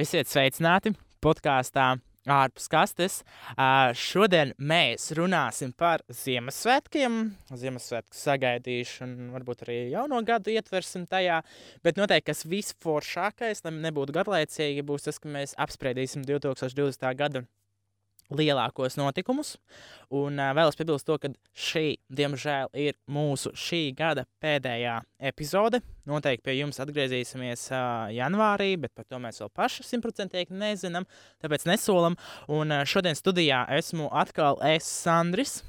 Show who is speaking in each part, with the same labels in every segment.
Speaker 1: Esiet sveicināti podkāstā ārpus kastes. Uh, šodien mēs runāsim par Ziemassvētkiem, Ziemassvētku sagaidīšanu, varbūt arī jauno gadu ietversim tajā. Bet noteikti kas visforšākais, lai nebūtu garlaicīgi, būs tas, ka mēs apspriedīsim 2020. gada lielākos notikumus. Un uh, vēlos piebilst to, ka šī, diemžēl, ir mūsu šī gada pēdējā epizode. Noteikti pie jums atgriezīsimies uh, janvārī, bet par to mēs vēl paši simtprocentīgi nezinām, tāpēc nesolam. Un uh, šodien studijā esmu atkal es, Sandris.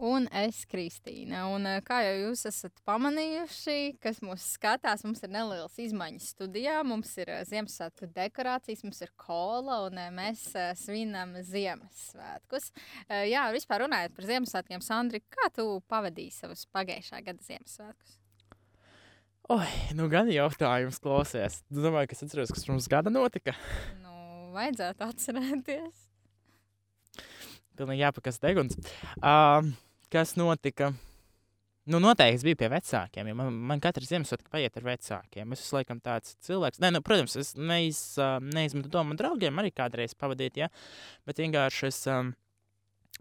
Speaker 2: Un es, Kristīna. Un, eh, kā jau jūs esat pamanījuši, kas mūs skatās, mums ir nelielas izmaiņas studijā. Mums ir eh, Ziemassvētku dekorācijas, mums ir kola un eh, mēs svinam Ziemassvētkus. Jā, vispār runājot par Ziemassvētkiem, Sandri, kā tu pavadīji savus pagājušā gada Ziemassvētkus?
Speaker 1: Oi, nu gan jautājums klausies. Tu domāji, ka es atceros, kas pirms gada notika?
Speaker 2: Nu, vajadzētu atcerēties.
Speaker 1: Pilnīgi jāpakas deguns. Uh, kas notika. Nu, noteikti es biju pie vecākiem. Ja man, man katru Ziemassvētku paiet ar vecākiem. Es esmu laikam tāds cilvēks. Nē, nu, protams, es neiz, neizmetu domu draugiem arī kādreiz pavadīt, ja? bet vienkārši es um,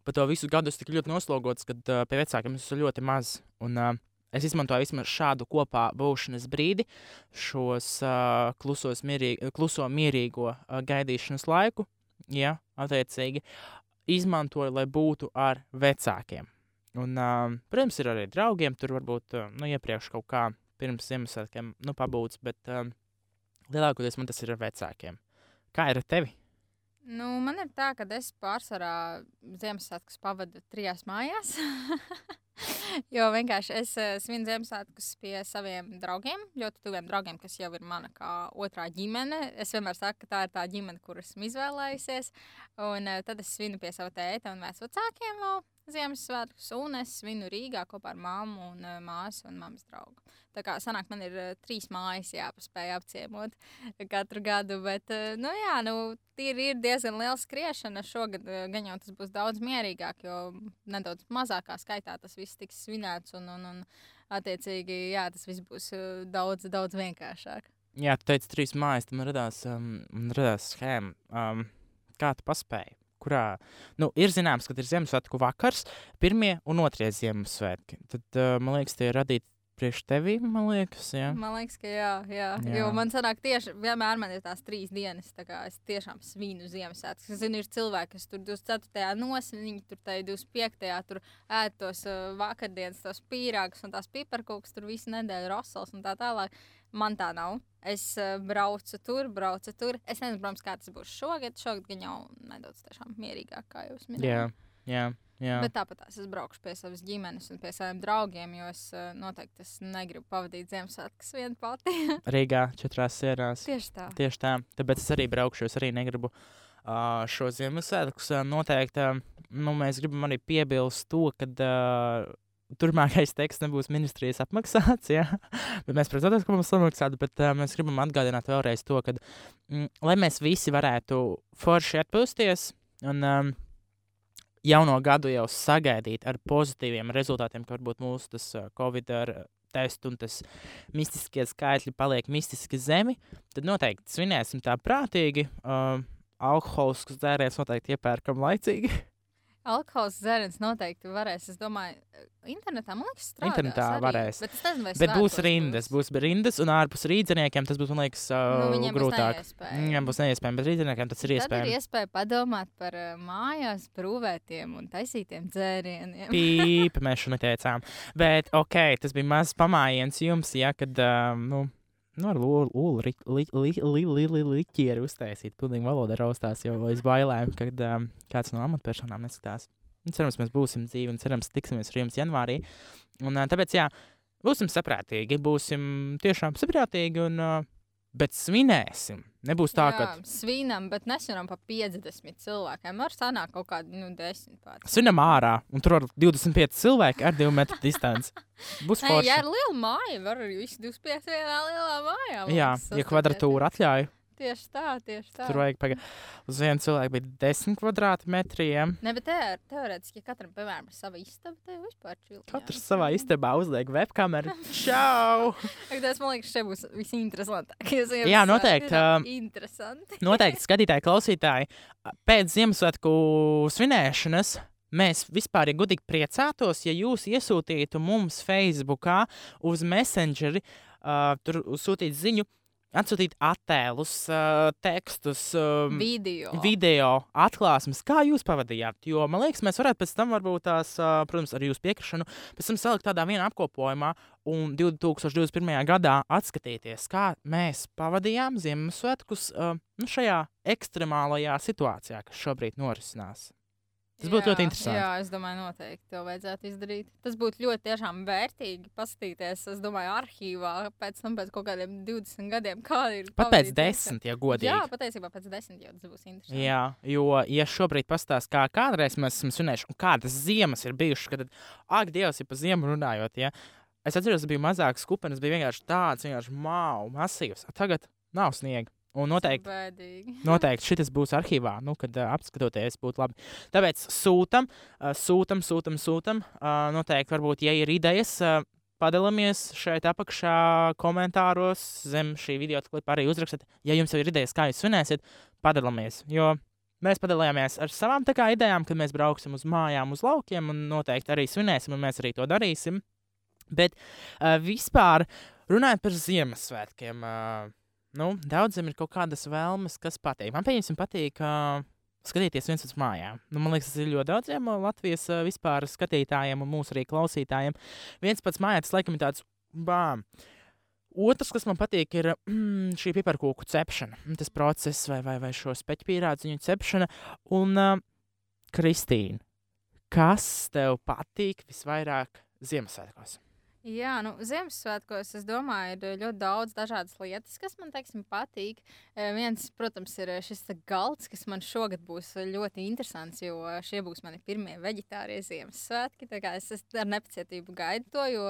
Speaker 1: pa to visu gadu tik ļoti noslogots, ka uh, pie vecākiem es esmu ļoti maz. Un, uh, Es izmantoju vismaz šādu kopā būšanas brīdi, šos uh, mierīgi, kluso mierīgo uh, gaidīšanas laiku, ja, attiecīgi, izmantoju, lai būtu ar vecākiem. Un, uh, protams, ir arī draugiem, tur varbūt uh, nu, iepriekš kaut kā pirms Ziemassvētkiem nu, pabūts, bet uh, lielākoties man tas ir ar vecākiem. Kā ir ar tevi?
Speaker 2: Nu, man ir tā, ka es pārsvarā Ziemassvētkus pavadu trijās mājās. jo vienkārši es uh, svinu Ziemassvētkus pie saviem draugiem, ļoti tuviem draugiem, kas jau ir mana kā otrā ģimene. Es vienmēr saku, ka tā ir tā ģimene, kuras esmu izvēlējusies. Un uh, tad es svinu pie sava tēta un vecākiem vēl. Ziemassvētkus, un es svinu Rīgā kopā ar mammu un uh, māsu un mammas draugu. Tā kā sanāk, man ir trīs mājas jāpaspēj apciemot katru gadu, bet, nu jā, nu, ir, ir diezgan liela skriešana. Šogad gan jau tas būs daudz mierīgāk, jo nedaudz mazākā skaitā tas viss tiks svinēts, un, un, un attiecīgi, jā, tas viss būs uh, daudz, daudz vienkāršāk.
Speaker 1: Jā, tu teici trīs mājas, tam radās, um, radās schēma. Um, kā tu paspēji? kurā nu, ir zināms, ka ir Ziemassvētku vakars, pirmie un otrie Ziemassvētki. Tad, uh, man liekas, tie ir radīti priekš tevi, man liekas, jā.
Speaker 2: Man liekas, ka jā, jā. jā. Jo man sanāk tieši, vienmēr man ir tās trīs dienas, tā kā es tiešām svinu Ziemassvētkus. Es zinu, ir cilvēki, kas tur 24. nosvin, viņi tur tajā 25. tur ēd tos uh, vakardienas, tos pīrāgus un tās piparkūks tur visu nedēļu rosals un tā tālāk. Man tā nav. Es uh, braucu tur, braucu tur. Es nezinu, protams, kā tas būs šogad. Šogad gan jau nedaudz mierīgāk, kā jūs minējāt.
Speaker 1: Jā, jā. Jā.
Speaker 2: Bet tāpat es braukšu pie savas ģimenes un pie saviem draugiem, jo es uh, noteikti es negribu pavadīt Ziemassvētkus vien pati.
Speaker 1: Rīgā, četrās sērās.
Speaker 2: Tieši tā.
Speaker 1: Tieši tā. Tāpēc es arī braukšu. Es arī negribu uh, šo Ziemassvētkus. Uh, noteikti uh, nu, mēs gribam arī piebilst to, ka. Uh, Turmākais teksts nebūs ministrijas apmaksāts, ja? bet mēs, protams, ka mums samaksātu, bet uh, mēs gribam atgādināt vēlreiz to, ka, mm, lai mēs visi varētu forši atpūsties un um, jauno gadu jau sagaidīt ar pozitīviem rezultātiem, ka varbūt mūsu tas Covid ar testu un tas mistiskie skaitļi paliek mistiski zemi, tad noteikti svinēsim tā prātīgi. Uh, alkohols, kas dzēries, noteikti iepērkam laicīgi.
Speaker 2: Alkohols dzēriens noteikti varēs. Es domāju, internetā man liekas, strādās
Speaker 1: internetā
Speaker 2: arī,
Speaker 1: varēs.
Speaker 2: Bet, nezinu,
Speaker 1: bet būs rindas, būs. būs rindas, un ārpus rīzniekiem tas būs, man liekas, uh,
Speaker 2: nu,
Speaker 1: grūtāk.
Speaker 2: Būs
Speaker 1: viņam būs neiespējami, bet rīzniekiem tas ir iespējams.
Speaker 2: Tad ir iespēja padomāt par uh, mājās brūvētiem un taisītiem dzērieniem.
Speaker 1: Pīpa mēs šo neteicām. Bet, ok, tas bija mazs pamājiens jums, ja, kad, uh, nu, Nu, ar ulu liķieri uztaisīt. Pilnīgi valoda raustās jau aiz bailēm, kad um, kāds no amatpersonām neskatās. Un cerams, mēs būsim dzīvi un cerams, tiksimies ar jums janvārī. Un, uh, tāpēc, jā, būsim saprātīgi, būsim tiešām saprātīgi un uh, Bet svinēsim. Nebūs tā, ka.
Speaker 2: Svinam, bet nesvinam pa 50 cilvēkiem. Ar sanāk kaut kādu nu, 10 pār.
Speaker 1: Svinam ārā, un tur var 25 cilvēki ar 2 metru distanci. Būs forši.
Speaker 2: Jā, ar lielu māju var arī visi 25 vienā lielā mājā.
Speaker 1: Jā, ja kvadratūra atļauj.
Speaker 2: Tieši tā, tieši tā.
Speaker 1: Tur vajag pagaidīt. Uz vienu cilvēku bija 10 kvadrātmetriem.
Speaker 2: Ne, bet te, teorētiski, ja katram, piemēram, ir sava istaba, tad vispār čili.
Speaker 1: Katrs savā istabā uzliek webkameru. Čau!
Speaker 2: Tas man liekas, šeit būs visinteresantākais.
Speaker 1: Jā, noteikti, um,
Speaker 2: Interesanti.
Speaker 1: Noteikti skatītāji, klausītāji, pēc Ziemassvētku svinēšanas mēs vispār, ja gudīgi priecātos, ja jūs iesūtītu mums Facebookā uz Messengeri, uh, tur sūtīt ziņu, atsūtīt attēlus, uh, tekstus, um,
Speaker 2: Video.
Speaker 1: video atklāsmes, kā jūs pavadījāt. Jo man liekas, mēs varētu pēc tam, varbūt tās, uh, protams, ar jūsu piekrišanu, pēc tam salikt tādā vienā apkopojumā un 2021. gadā atskatīties, kā mēs pavadījām Ziemassvētkus uh, nu, šajā ekstremālajā situācijā, kas šobrīd norisinās. Tas būtu ļoti interesanti.
Speaker 2: Jā, es domāju, noteikti to vajadzētu izdarīt. Tas būtu ļoti tiešām vērtīgi paskatīties, es domāju, arhīvā pēc tam, pēc kaut kādiem 20 gadiem, kā ir.
Speaker 1: Pat pēc desmit, ja godīgi.
Speaker 2: Jā, patiesībā pēc desmit jau tas būs interesanti.
Speaker 1: Jā, jo, ja šobrīd pastāstīs, kā kādreiz mēs esam svinējuši, un kādas ziemas ir bijušas, kad, ak, Dievs, ir pa ziemu runājot, ja es atceros, ka bija mazāks kupenis, bija vienkārši tāds, vienkārši māu, masīvs. Tagad nav sniega. Un noteikti, noteikti šis būs arhīvā, nu, kad uh, apskatoties, būtu labi. Tāpēc sūtam, uh, sūtam, sūtam, sūtam. Uh, noteikti, varbūt, ja ir idejas, uh, padalāmies šeit apakšā komentāros zem šī video klipa arī uzrakstiet. Ja jums jau ir idejas, kā jūs svinēsiet, padalāmies. Jo mēs padalījāmies ar savām kā idejām, kad mēs brauksim uz mājām, uz laukiem, un noteikti arī svinēsim, un mēs arī to darīsim. Bet uh, vispār runājot par Ziemassvētkiem. Uh, Nu, daudziem ir kaut kādas vēlmes, kas patīk. Man pieņemsim, patīk uh, skatīties viens uz mājām. Nu, man liekas, tas ir ļoti daudziem Latvijas uh, vispār skatītājiem un mūsu arī klausītājiem. Viens pats mājā tas laikam ir tāds bām. Otrs, kas man patīk, ir mm, šī piparkūku cepšana. Un Tas process vai, vai, vai šo speķu pierādziņu cepšana. Un, uh, Kristīna, kas tev patīk visvairāk Ziemassvētkos?
Speaker 2: Jā, nu, Ziemassvētkos es domāju, ir ļoti daudz dažādas lietas, kas man teiksim, patīk. Eh, Viens, protams, ir šis te galds, kas man šogad būs ļoti interesants, jo šie būs mani pirmie veģetārie Ziemassvētki. Es, es ar nepacietību gaidu to, jo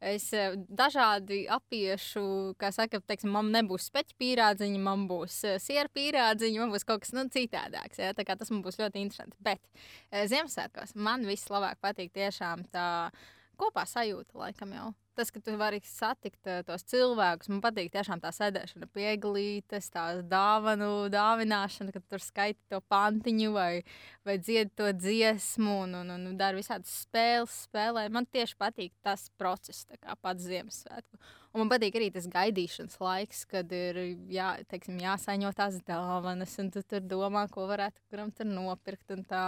Speaker 2: es dažādi apiešu, kā saka, teiksim, man nebūs speķu pīrādziņa, man būs siera pīrādziņa, man būs kaut kas nu, citādāks. Ja? Tas man būs ļoti interesanti. Bet Ziemassvētkos man vislabāk patīk tiešām tā kopā sajūta, laikam jau. Tas, ka tu vari satikt uh, tos cilvēkus, man patīk tiešām tā sēdešana pie glītes, tā dāvanu dāvināšana, kad tur skaiti to pantiņu vai, vai dziedi to dziesmu un, un, un dara visādas spēles, spēlē. Man tieši patīk tas process, kā pats Ziemassvētku. Un man patīk arī tas gaidīšanas laiks, kad ir jā, teiksim, jāsaņo tās dāvanas, un tu tur domā, ko varētu kuram tur nopirkt. Un, tā.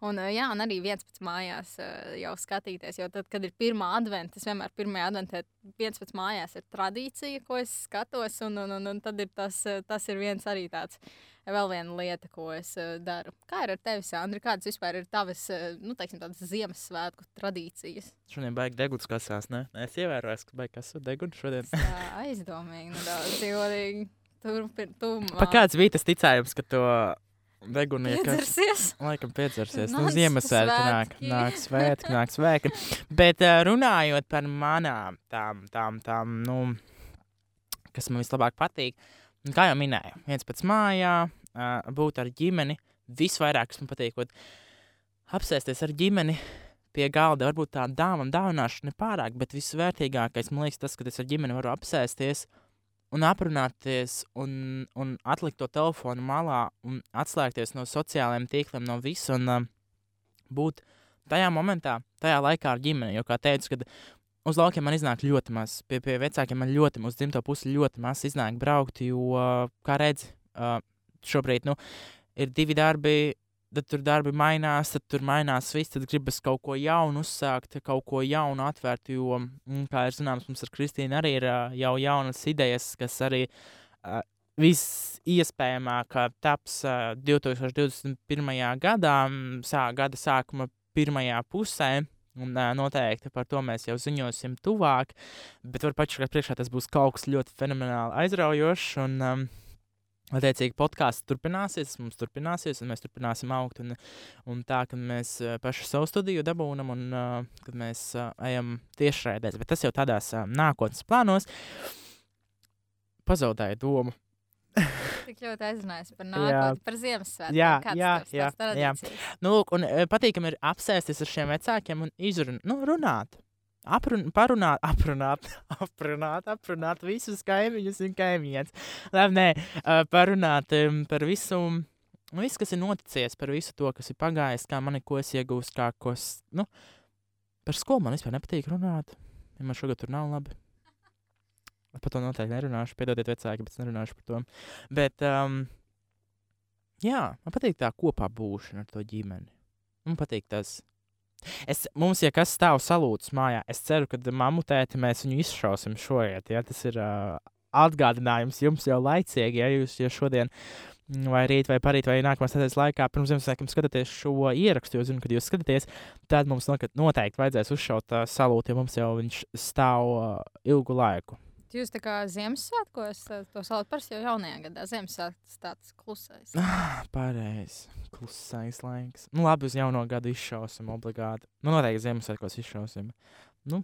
Speaker 2: un, eh, jā, un arī viens pats mājās eh, jau skatīties, jo tad, kad ir pirmā adventa, es vienmēr pirmajā adventē viens pats mājās ir tradīcija, ko es skatos, un, un, un, un tad ir tas, eh, tas ir viens arī tāds. Vēl viena lieta, ko es uh, daru. Kā ir ar tevi, Sandra? Kādas vispār ir tavas, uh, nu, teiksim, tādas Ziemassvētku tradīcijas?
Speaker 1: Šodien baigi deguns kasās, ne? Es ievēroju, ka baigi kasot deguns šodien.
Speaker 2: Jā, aizdomīgi, nedaudz dzīvotīgi. Turpin, tu
Speaker 1: Pa kāds bija tas ticējums, ka to degunu iekas?
Speaker 2: Piedzersies?
Speaker 1: Laikam piedzersies. Nu,
Speaker 2: Nāc
Speaker 1: Ziemassvētki nāk, nāk svētki, nāk svētki. Bet uh, runājot par manām tām, tām, tām, nu, kas man vislabāk patīk, kā jau minēju, viens pats mājā, uh, būt ar ģimeni, visvairāk, kas man patīk, apsēsties ar ģimeni pie galda, varbūt tā dāvana dāvināšana nepārāk, bet visvērtīgākais, man liekas, tas, ka es ar ģimeni varu apsēsties un aprunāties un, un atlikt to telefonu malā un atslēgties no sociālajiem tīkliem, no visa un uh, būt tajā momentā, tajā laikā ar ģimeni. Jo, kā teicu, kad uz laukiem man iznāk ļoti maz, pie, pie vecākiem man ļoti maz, uz dzimto pusi ļoti maz iznāk braukt, jo, uh, kā redzi, uh, šobrīd, nu, ir divi darbi, tad tur darbi mainās, tad tur mainās viss, tad gribas kaut ko jaunu uzsākt, kaut ko jaunu atvērt, jo, mm, kā ir zināms, mums ar Kristīnu arī ir jau jaunas idejas, kas arī viss iespējamāk taps uh, 2021. gadā, mm, sā, gada sākuma pirmajā pusē. Un, noteikti par to mēs jau ziņosim tuvāk, bet var pašā priekšā tas būs kaut kas ļoti fenomenāli aizraujošs. Un, um, Attiecīgi, podkāsts turpināsies, mums turpināsies, un mēs turpināsim augt. Un, un tā, ka mēs uh, pašu savu studiju dabūjam, un uh, kad mēs uh, ejam tiešraidēs, bet tas jau tādās uh, nākotnes plānos. Pazaudēju domu.
Speaker 2: Tik ļoti aizrunājis par nākotni, par Ziemassvētkiem.
Speaker 1: Jā, jā, jā, jā. Nu, lūk, un patīkami ir apsēsties ar šiem vecākiem un izrunāt, nu, runāt. Aprun, parunāt, aprunāt, aprunāt, aprunāt visus kaimiņus un kaimiņus. Labi, nē, parunāt em, par visu, nu, visu, kas ir noticis, par visu to, kas ir pagājis, kā man ir ko es iegūstu, kā ko es, nu, par skolu man vispār nepatīk runāt. Ja man šogad tur nav labi. Par to noteikti nerunāšu, piedodiet vecāki, bet es nerunāšu par to. Bet, um, jā, man patīk tā kopā būšana ar to ģimeni. Man patīk tas. Es, mums, ja kas stāv salūts mājā, es ceru, ka mammu tēti mēs viņu izšausim šoriet. Ja? Tas ir uh, atgādinājums jums jau laicīgi, ja jūs ja šodien, mm, vai rīt, vai parīt, vai nākamās nedēļas laikā, pirms Ziemassvētkiem skatāties šo ierakstu, jo zinu, kad jūs skatāties, tad mums noteikti vajadzēs uzšaut uh, salūtu, jo mums jau viņš stāv uh, ilgu laiku.
Speaker 2: Jūs tā kā Ziemassvētkos to salat parasti jau jaunajā gadā. Ziemassvētks tāds klusais.
Speaker 1: Pareizi. Klusais laiks. Nu, labi, uz jauno gadu izšausim obligāti. Nu, noteikti Ziemassvētkos izšausim. Nu,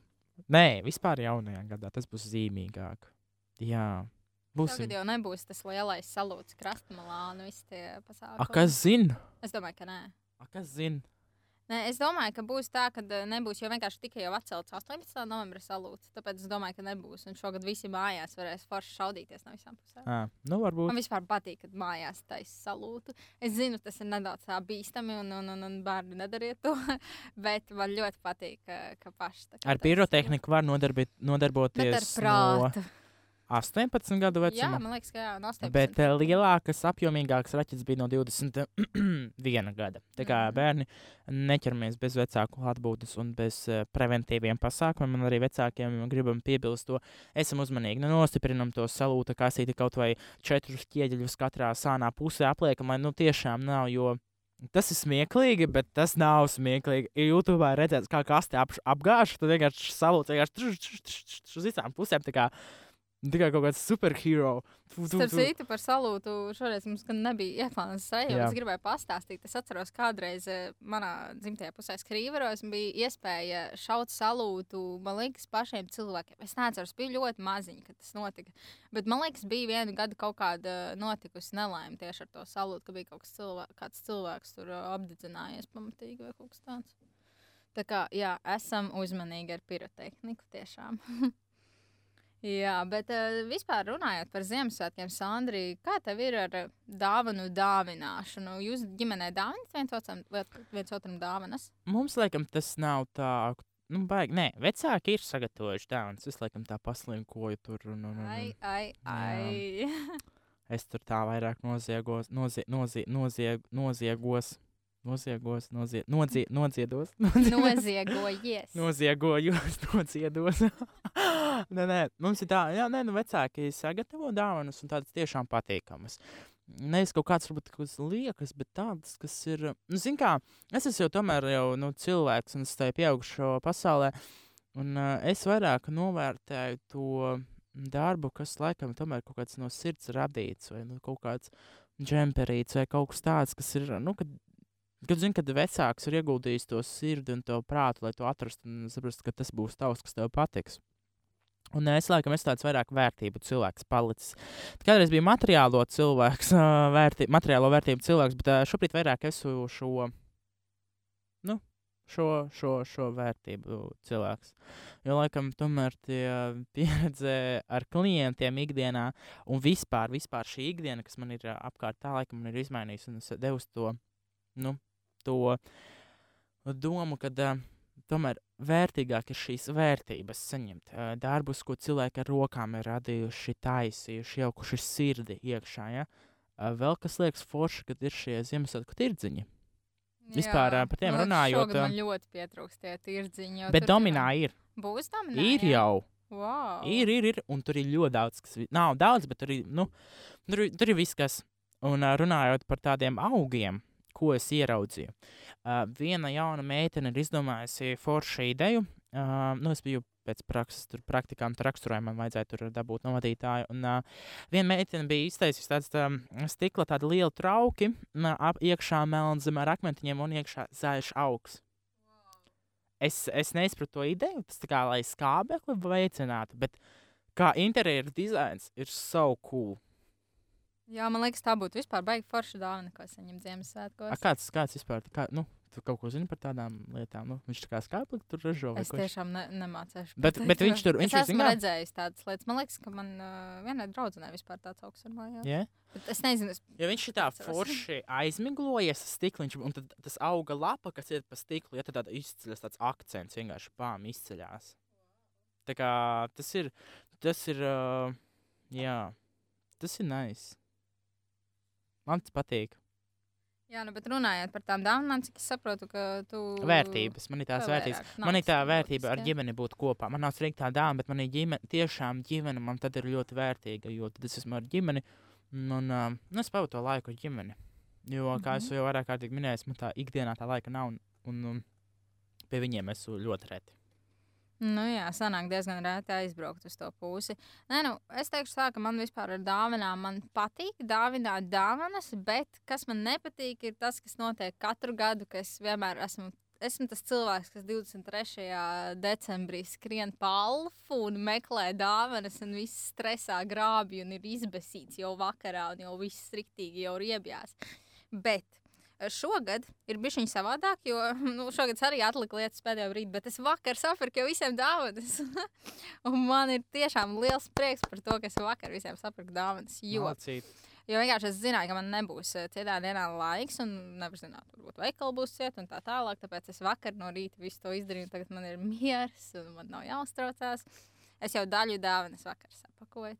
Speaker 1: nē, vispār jaunajā gadā tas būs zīmīgāk. Jā, būsim.
Speaker 2: Tagad jau nebūs tas lielais salūts krastmalā un visi tie pasākumi.
Speaker 1: A, kas zina?
Speaker 2: Es domāju, ka nē.
Speaker 1: A, kas zina?
Speaker 2: Nē, es domāju, ka būs tā, ka eh, nebūs jau vienkārši tikai jau atcelts 18. novembra salūts. Tāpēc es domāju, ka nebūs. Un šogad visi mājās varēs forši šaudīties no visām pusēm.
Speaker 1: À, nu, varbūt.
Speaker 2: Man vispār patīk, kad mājās taisa salūtu. Es zinu, tas ir nedaudz bīstami, un, un, un, un bērni nedariet to. Bet man ļoti patīk, ka, ka paši tā kā
Speaker 1: Ar pirotehniku var nodarbīt,
Speaker 2: salūtu. Bet
Speaker 1: nodarboties
Speaker 2: ar prātu.
Speaker 1: no 18 gadu
Speaker 2: Jā,
Speaker 1: vecuma.
Speaker 2: man liekas, ka jā, no 18.
Speaker 1: Bet uh, lielākas, apjomīgākas raķetes bija no 21 gada. Tā kā
Speaker 2: Mhm.
Speaker 1: bērni neķeramies bez vecāku atbūves un bez uh, preventīviem pasākumiem. Un arī vecākiem gribam piebilst to, esam uzmanīgi. Nu, nostiprinam to salūta kasīti kaut vai četrus ķieģeļus katrā sānā pusē apliekam, lai nu tiešām nav. Jo Tas ir smieklīgi, bet tas nav smieklīgi. Ir YouTube redzēts, kā kaste ap, apgāž, tad vienkārši salūts vienkārši uz visām pusēm. Tā kā, tā kā kaut kāds superhero.
Speaker 2: Starp
Speaker 1: tu.
Speaker 2: citu, par salūtu šoreiz mums gan nebija ieplānots sajūta. Es gribēju pastāstīt. Es atceros, kādreiz eh, manā dzimtajā pusē Skrīveros bija iespēja šaut salūtu, man liekas, pašiem cilvēkiem. Es neatceros, bija ļoti maziņi, kad tas notika. Bet man liekas, bija vienu gadu kaut kāda notikusi nelaime tieši ar to salūtu, ka bija kaut kas cilvēks, kāds cilvēks tur eh, apdedzinājies pamatīgi vai kaut kas tāds. Tā kā, jā, esam uzmanīgi ar pirotehniku tiešām. Jā, bet uh, vispār runājot par Ziemassvētkiem, Sandri, kā tev ir ar eh, dāvanu dāvināšanu? Jūs ģimenē dāvinat viens otram, viens otram dāvanas?
Speaker 1: Mums, laikam, tas nav tā. Nu, baigi. Nē, vecāki ir sagatavojuši dāvanas. Es, laikam, tā paslinkoju tur. Un, un, un,
Speaker 2: Ai, ai, ai.
Speaker 1: Es tur tā vairāk noziegos, nozie, nozie, nozieg, noziegos, noziegos, nozie, nozie, nodziedos.
Speaker 2: Noziegojies.
Speaker 1: Noziegojos, nociedos. nē, nē, mums ir tā, jā, nē, nu vecāki sagatavo dāvanas un tādas tiešām patīkamas. Nevis kaut kāds, varbūt, kas liekas, bet tādas, kas ir, nu, zin kā, es esmu jau tomēr jau, nu, cilvēks un es tajā pieaugšo pasaulē, un uh, es vairāk novērtēju to darbu, kas laikam tomēr kaut kāds no sirds radīts, vai nu, kaut kāds džemperīts, vai kaut kas tāds, kas ir, nu, kad Kad zini, kad vecāks ir ieguldījis to sirdi un to prātu, lai to atrastu un saprastu, ka tas būs tavs, kas tev patiks. Un es laikam esmu tāds vairāk vērtību cilvēks palicis. Kādreiz bija materiālo cilvēks, vērtī, materiālo vērtību cilvēks, bet šobrīd vairāk esmu šo, nu, šo, šo, šo vērtību cilvēks. Jo laikam tomēr tie pieredze ar klientiem ikdienā un vispār, vispār šī ikdiena, kas man ir apkārt, tā laikam man ir izmainījusi un es devusi to, nu, to domu, ka uh, tomēr vērtīgāk ir šīs vērtības saņemt. Uh, darbus, ko cilvēki ar rokām ir radījuši, taisījuši, ielikuši sirdi iekšā. Ja? Uh, vēl kas liekas forši, kad ir šie Ziemassvētku tirdziņi. Vispār, ā, par tiem
Speaker 2: Man liekas,
Speaker 1: runājot,
Speaker 2: Man ļoti pietrūkst tie tirdziņi.
Speaker 1: Bet dominā ir.
Speaker 2: Būs dominā.
Speaker 1: Ir
Speaker 2: jā?
Speaker 1: jau.
Speaker 2: Wow.
Speaker 1: Ir, ir, ir. Un tur ir ļoti daudz, kas nav daudz, bet tur ir, nu, tur, tur ir viss, kas. Un runājot par tādiem augiem, ko es ieraudzīju. Uh, viena jauna meitene ir izdomājusi foršu ideju. Uh, nu, es biju pēc prakses, tur praktikantu raksturojumā, man vajadzēja tur dabūt no vadītāja. Un uh, viena meitene bija iztaisījusi tādu um, stikla, tādu lielu trauki, uh, ap, iekšā melna zem ar akmentiņiem un iekšā zaļš augs. Es, es neizpratu to ideju, tas tā kā lai skābekli veicinātu, bet kā interjeru dizains ir so cool.
Speaker 2: Jā, man liekas, tā būtu vispār baigta forša dāvana, ko saņemt
Speaker 1: A,
Speaker 2: Ziemassvētkos.
Speaker 1: kāds, kāds vispār, kā, nu, tu kaut ko zini par tādām lietām? Nu, viņš tā kā skāpli tur ražo
Speaker 2: Es tiešām ne, nemācīšu.
Speaker 1: Bet- bet viņš tur- viņš
Speaker 2: es esmu
Speaker 1: zini kā-
Speaker 2: redzējis tādas lietas. Man liekas, ka man uh, vienai draudzenei vispār tāds augsts ir mājās.
Speaker 1: Jā?
Speaker 2: Bet es nezinu, es
Speaker 1: Ja viņš ir tā forši aizmiglojies, tas stikliņš, un tad tas auga lapa, kas iet pa stiklu, ja tad izceļas tāds akcents, vienkārši pām izceļās. Tā kā tas ir, tas ir, uh, jā, tas ir nice. Man tas patīk.
Speaker 2: Jā, nu, bet runājot par tām dāvanām, cik es saprotu, ka tu.
Speaker 1: Vērtības, man ir tās vērtības. Man ir tā vērtība ar
Speaker 2: jā.
Speaker 1: ģimeni būt kopā. Man nav striktā dāvana, bet man ir ģimene, tiešām ģimene man tad ir ļoti vērtīga, jo tad es esmu ar ģimeni un uh, nu, es pavadu to laiku ar ģimeni. Jo, kā es
Speaker 2: Mhm.
Speaker 1: jau vairāk kārtīgi minēju, man tā ikdienā tā laika nav un, un, un pie viņiem esmu ļoti reti.
Speaker 2: Nu, jā, sanāk diezgan rēti aizbraukt uz to pusi. Nē, nu, es teikšu, tā, ka man vispār ar dāvanām man patīk dāvināt dāvanas, bet kas man nepatīk, ir tas, kas notiek katru gadu, ka es vienmēr esmu. Esmu tas cilvēks, kas 23. decembrī skrien pa alfu un meklē dāvanas, un viss stresā grābj un ir izbēsīts jau vakarā, un jau viss striktīgi jau riebjās. Bet šogad ir bijis viņa savādāk, jo nu, šogad arī atliku lietas pēdējā brīdī, bet es vakar sapirku jau visiem dāvanas. man ir tiešām liels prieks par to, ka es vakar visiem sapirku dāvanas. Jo,
Speaker 1: Malacīt.
Speaker 2: jo vienkārši es zināju, ka man nebūs eh, citā dienā laiks, un nevar zināt, varbūt veikali būs ciet un tā tālāk. Tāpēc es vakar no rīta visu to izdarīju. un Tagad man ir miers, un man nav jāuztraucās. Es jau daļu dāvanas vakar sapakoju.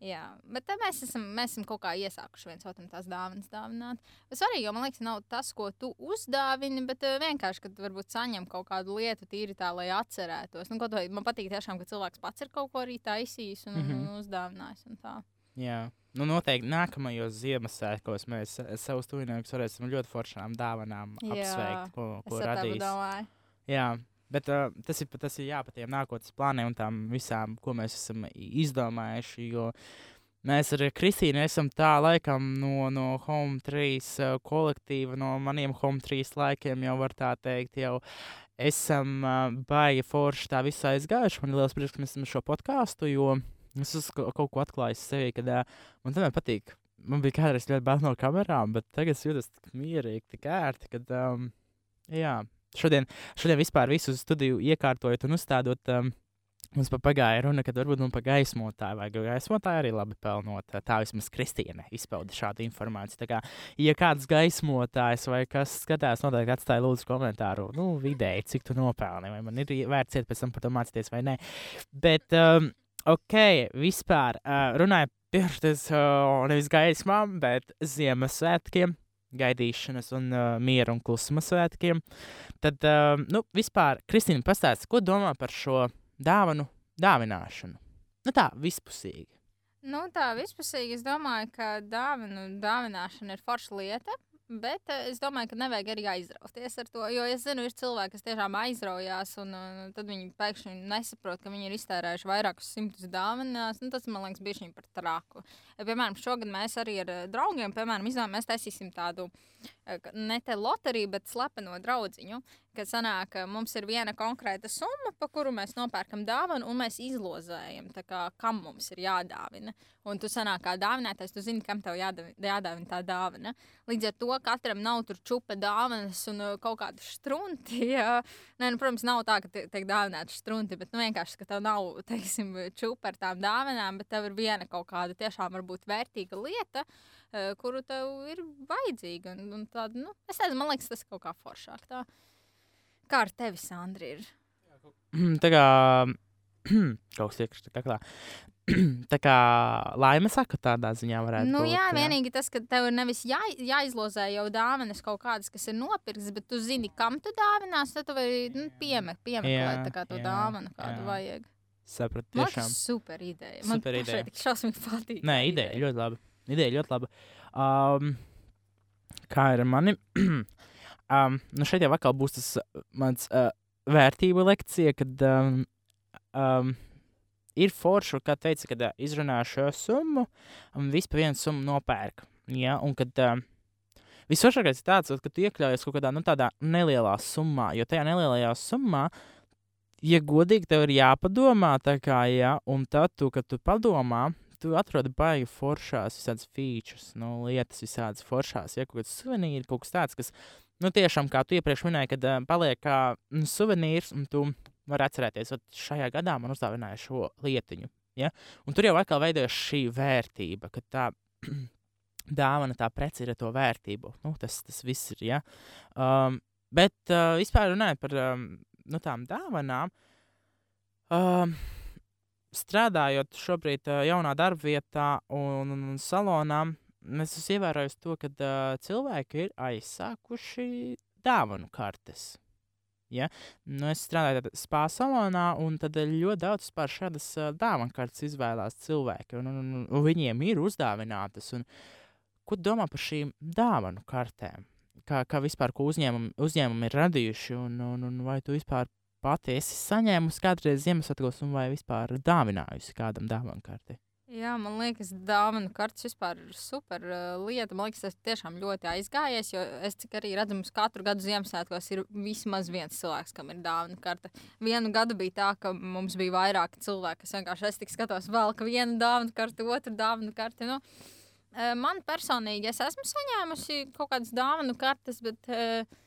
Speaker 2: Jā, bet mēs esam, mēs esam kaut kā iesākuši viens otram tās dāvanas dāvināt. Svarīgi, jo man liekas, nav tas, ko tu uzdāvini, bet uh, vienkārši, kad varbūt saņem kaut kādu lietu tīri tā, lai atcerētos. Nu, vai man patīk tiešām, ka cilvēks pats ir kaut ko arī taisījis un, mm
Speaker 1: Mhm.
Speaker 2: -hmm. un uzdāvinājis. Un tā.
Speaker 1: Jā. Nu, noteikti nākamajos Ziemassvētkos mēs eh, savus tuviniekus varēsim ļoti foršām dāvanām apsveikt, ko, ko radīs. Jā, bet uh, tas, ir, tas ir jā, par tiem nākotnes plāniem un tām visām, ko mēs esam izdomājuši. Jo mēs ar Kristīnu esam tā laikam no, no Home 3 uh, kolektīva, no maniem Home 3 laikiem jau var tā teikt. Jau esam uh, baigi forši tā visā aizgājuši. Man ir liels prieks, ka mēs esam šo podkāstu, jo es esmu kaut ko atklājis sevī, kad uh, man tomēr patīk. Man bija kādreiz ļoti bail no kamerām, bet tagad es jūtos tik mierīgi, tik ērti, kad, um, jā, šodien šodien vispār visu studiju iekārtojot un uzstādot. Um, Mums pa pagāja runa, ka varbūt mums pa gaismotāju vajag, jo gaismotāji arī labi pelnot. Tā vismaz Kristīne izpauda šādu informāciju. Tā kā, ja kāds gaismotājs vai kas skatās, noteikti atstāja lūdzu komentāru, nu, vidēji, cik tu nopelni, vai man ir vērts iet pēc tam par to mācīties vai nē. Bet, um, ok, vispār uh, runāju pirms uh, nevis gaismām, bet Ziemassvētkiem gaidīšanas un uh, miera un klusuma svētkiem. Tad, uh, nu, vispār, Kristīna, pastāsti, ko domā par šo dāvanu dāvināšanu? Nu, tā vispusīgi.
Speaker 2: Nu, tā vispusīgi es domāju, ka dāvinu, dāvināšana ir forša lieta. Bet es domāju, ka nevajag arī aizrauties ar to. Jo es zinu, ir cilvēki, kas tiešām aizraujās, un uh, tad viņi pēkšņi nesaprot, ka viņi ir iztērējuši vairākus simtus dāvanās. Nu, tas man liekas, bija par traku. Piemēram, šogad mēs arī ar uh, draugiem piemēram, izdomājām, mēs taisīsim tādu ka ne te loteriju, bet slepeno draudziņu. Kad sanāk, mums ir viena konkrēta summa, pa kuru mēs nopērkam dāvanu, un mēs izlozējam, kā, kam mums ir jādāvina. Un tu sanāk, kā dāvinātājs, tu zini, kam tev jādāvina, tā dāvana. Līdz ar to katram nav tur čupa dāvanas un kaut kāda strunti. Jā. Nē, nu, protams, nav tā, ka tiek dāvināta strunti, bet nu, vienkārši, ka tev nav, teiksim, čupa ar tām dāvanām, bet tev ir viena kaut kāda tiešām varbūt vērtīga lieta, uh, kuru tev ir vajadzīga. Un, un tāda, nu, es nezinu, man liekas, tas kaut kā foršāk. Tā. Kā ar tevi, Sandri? Ir?
Speaker 1: tā kā kaut kas iekšā kaklā. tā kā laime saka, tādā ziņā varētu
Speaker 2: Nu,
Speaker 1: būt.
Speaker 2: jā, vienīgi tas, ka tev ir nevis jā, jāizlozē jau dāvanas kaut kādas, kas ir nopirktas, bet tu zini, kam tu dāvinās, tad tu vari nu, piemek, piemeklēt tā kā to
Speaker 1: jā,
Speaker 2: dāvanu, kādu
Speaker 1: jā.
Speaker 2: vajag.
Speaker 1: Sapratu,
Speaker 2: Man
Speaker 1: tiešām.
Speaker 2: tas super ideja. Man
Speaker 1: Super ideja.
Speaker 2: tik šausmīgi patīk.
Speaker 1: Nē,
Speaker 2: tā
Speaker 1: ideja ļoti laba. Ideja ļoti laba. Um, kā ir ar mani? um, nu šeit jau atkal būs tas uh, mans uh, vērtību lekcija, kad um, um, ir forši, kā teica, kad uh, izrunā šo summu un vispār vienu summu nopērk. Ja? Un kad um, visvairākais ir tāds, ka tu iekļaujies kaut kādā nu, tādā nelielā summā, jo tajā nelielajā summā ja godīgi tev ir jāpadomā, tā kā, ja, un tad, tu, kad tu padomā, tu atrodi baigi foršās, visādas features, nu, lietas, visādas foršās, ja kaut kāds suvenīri, kaut kas tāds, kas, nu, tiešām, kā tu iepriekš minēji, kad uh, paliek kā nu, suvenīrs, un tu vari atcerēties, ka šajā gadā man uzdāvināja šo lietiņu. Ja? Un tur jau atkal veidojas šī vērtība, ka tā dāvana, tā prece ir ar to vērtību. Nu, tas, tas viss ir. Ja? Um, bet uh, vispār runājot par um, nu, tām dāvanām. Um, strādājot šobrīd uh, jaunā darba vietā un, un, un salonā, es esmu ievērojis to, ka uh, cilvēki ir aizsākuši dāvanu kartes. Ja? Nu, es strādāju spā salonā, un tad ļoti daudz šādas uh, dāvanu kartes izvēlās cilvēki, un, un, un, un viņiem ir uzdāvinātas. Un, ko domā par šīm dāvanu kartēm? Kā, kā vispār uzņēmumi, uzņēmumi ir radījuši, un, un, un vai tu vispār pati esi saņēmusi kādreiz Ziemassvētkos, vai vispār dāvinājusi kādam dāvanu karti?
Speaker 2: Jā, man liekas, dāvana kartes vispār ir super uh, lieta. Man liekas, tas tiešām ļoti aizgājies. Jo es cik arī redzu, mums katru gadu Ziemassvētkos ir vismaz viens cilvēks, kam ir dāvana karte. Vienu gadu bija tā, ka mums bija vairāki cilvēki, kas vienkārši es tik skatos, vēl ka viena dāvana karte, otra dāvana karte. Nu, uh, man personīgi, es esmu saņēmusi kaut kādas dāvanu kartes, bet. Uh,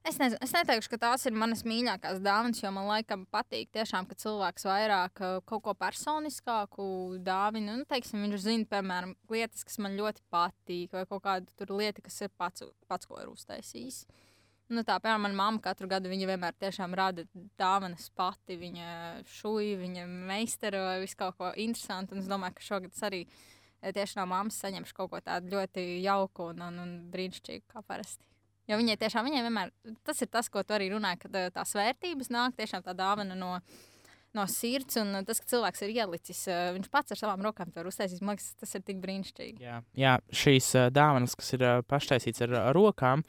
Speaker 2: Es, nezinu, es neteikšu, ka tās ir manas mīļākās dāvanas, jo man laikam patīk, tiešām, ka cilvēks vairāk uh, kaut ko personiskāku dāvina. Nu, teiksim, viņš zina, piemēram, lietas, kas man ļoti patīk, vai kaut kādu lietu, kas ir pats, pats ko ir uztaisījis. Nu, tā, piemēram, manā mamma katru gadu viņa vienmēr tiešām rada dāvanas pati. Viņa šūja, viņa meistara visu kaut ko interesantu. Un es domāju, ka šogad es arī eh, tieši no mammas saņemšu kaut ko tādu ļoti jauku un, un, un brīnišķīgu kā parasti. Jo viņai tiešām viņai vienmēr tas ir tas, ko tu arī runāji, ka tās vērtības nāk tiešām tā dāvana no, no sirds. Un tas, ka cilvēks ir ielicis, viņš pats ar savām rokām to uztaisīs, man liekas, tas ir tik brīnišķīgi.
Speaker 1: Jā, jā šīs uh, dāvanas, kas ir paštaisītas ar rokām,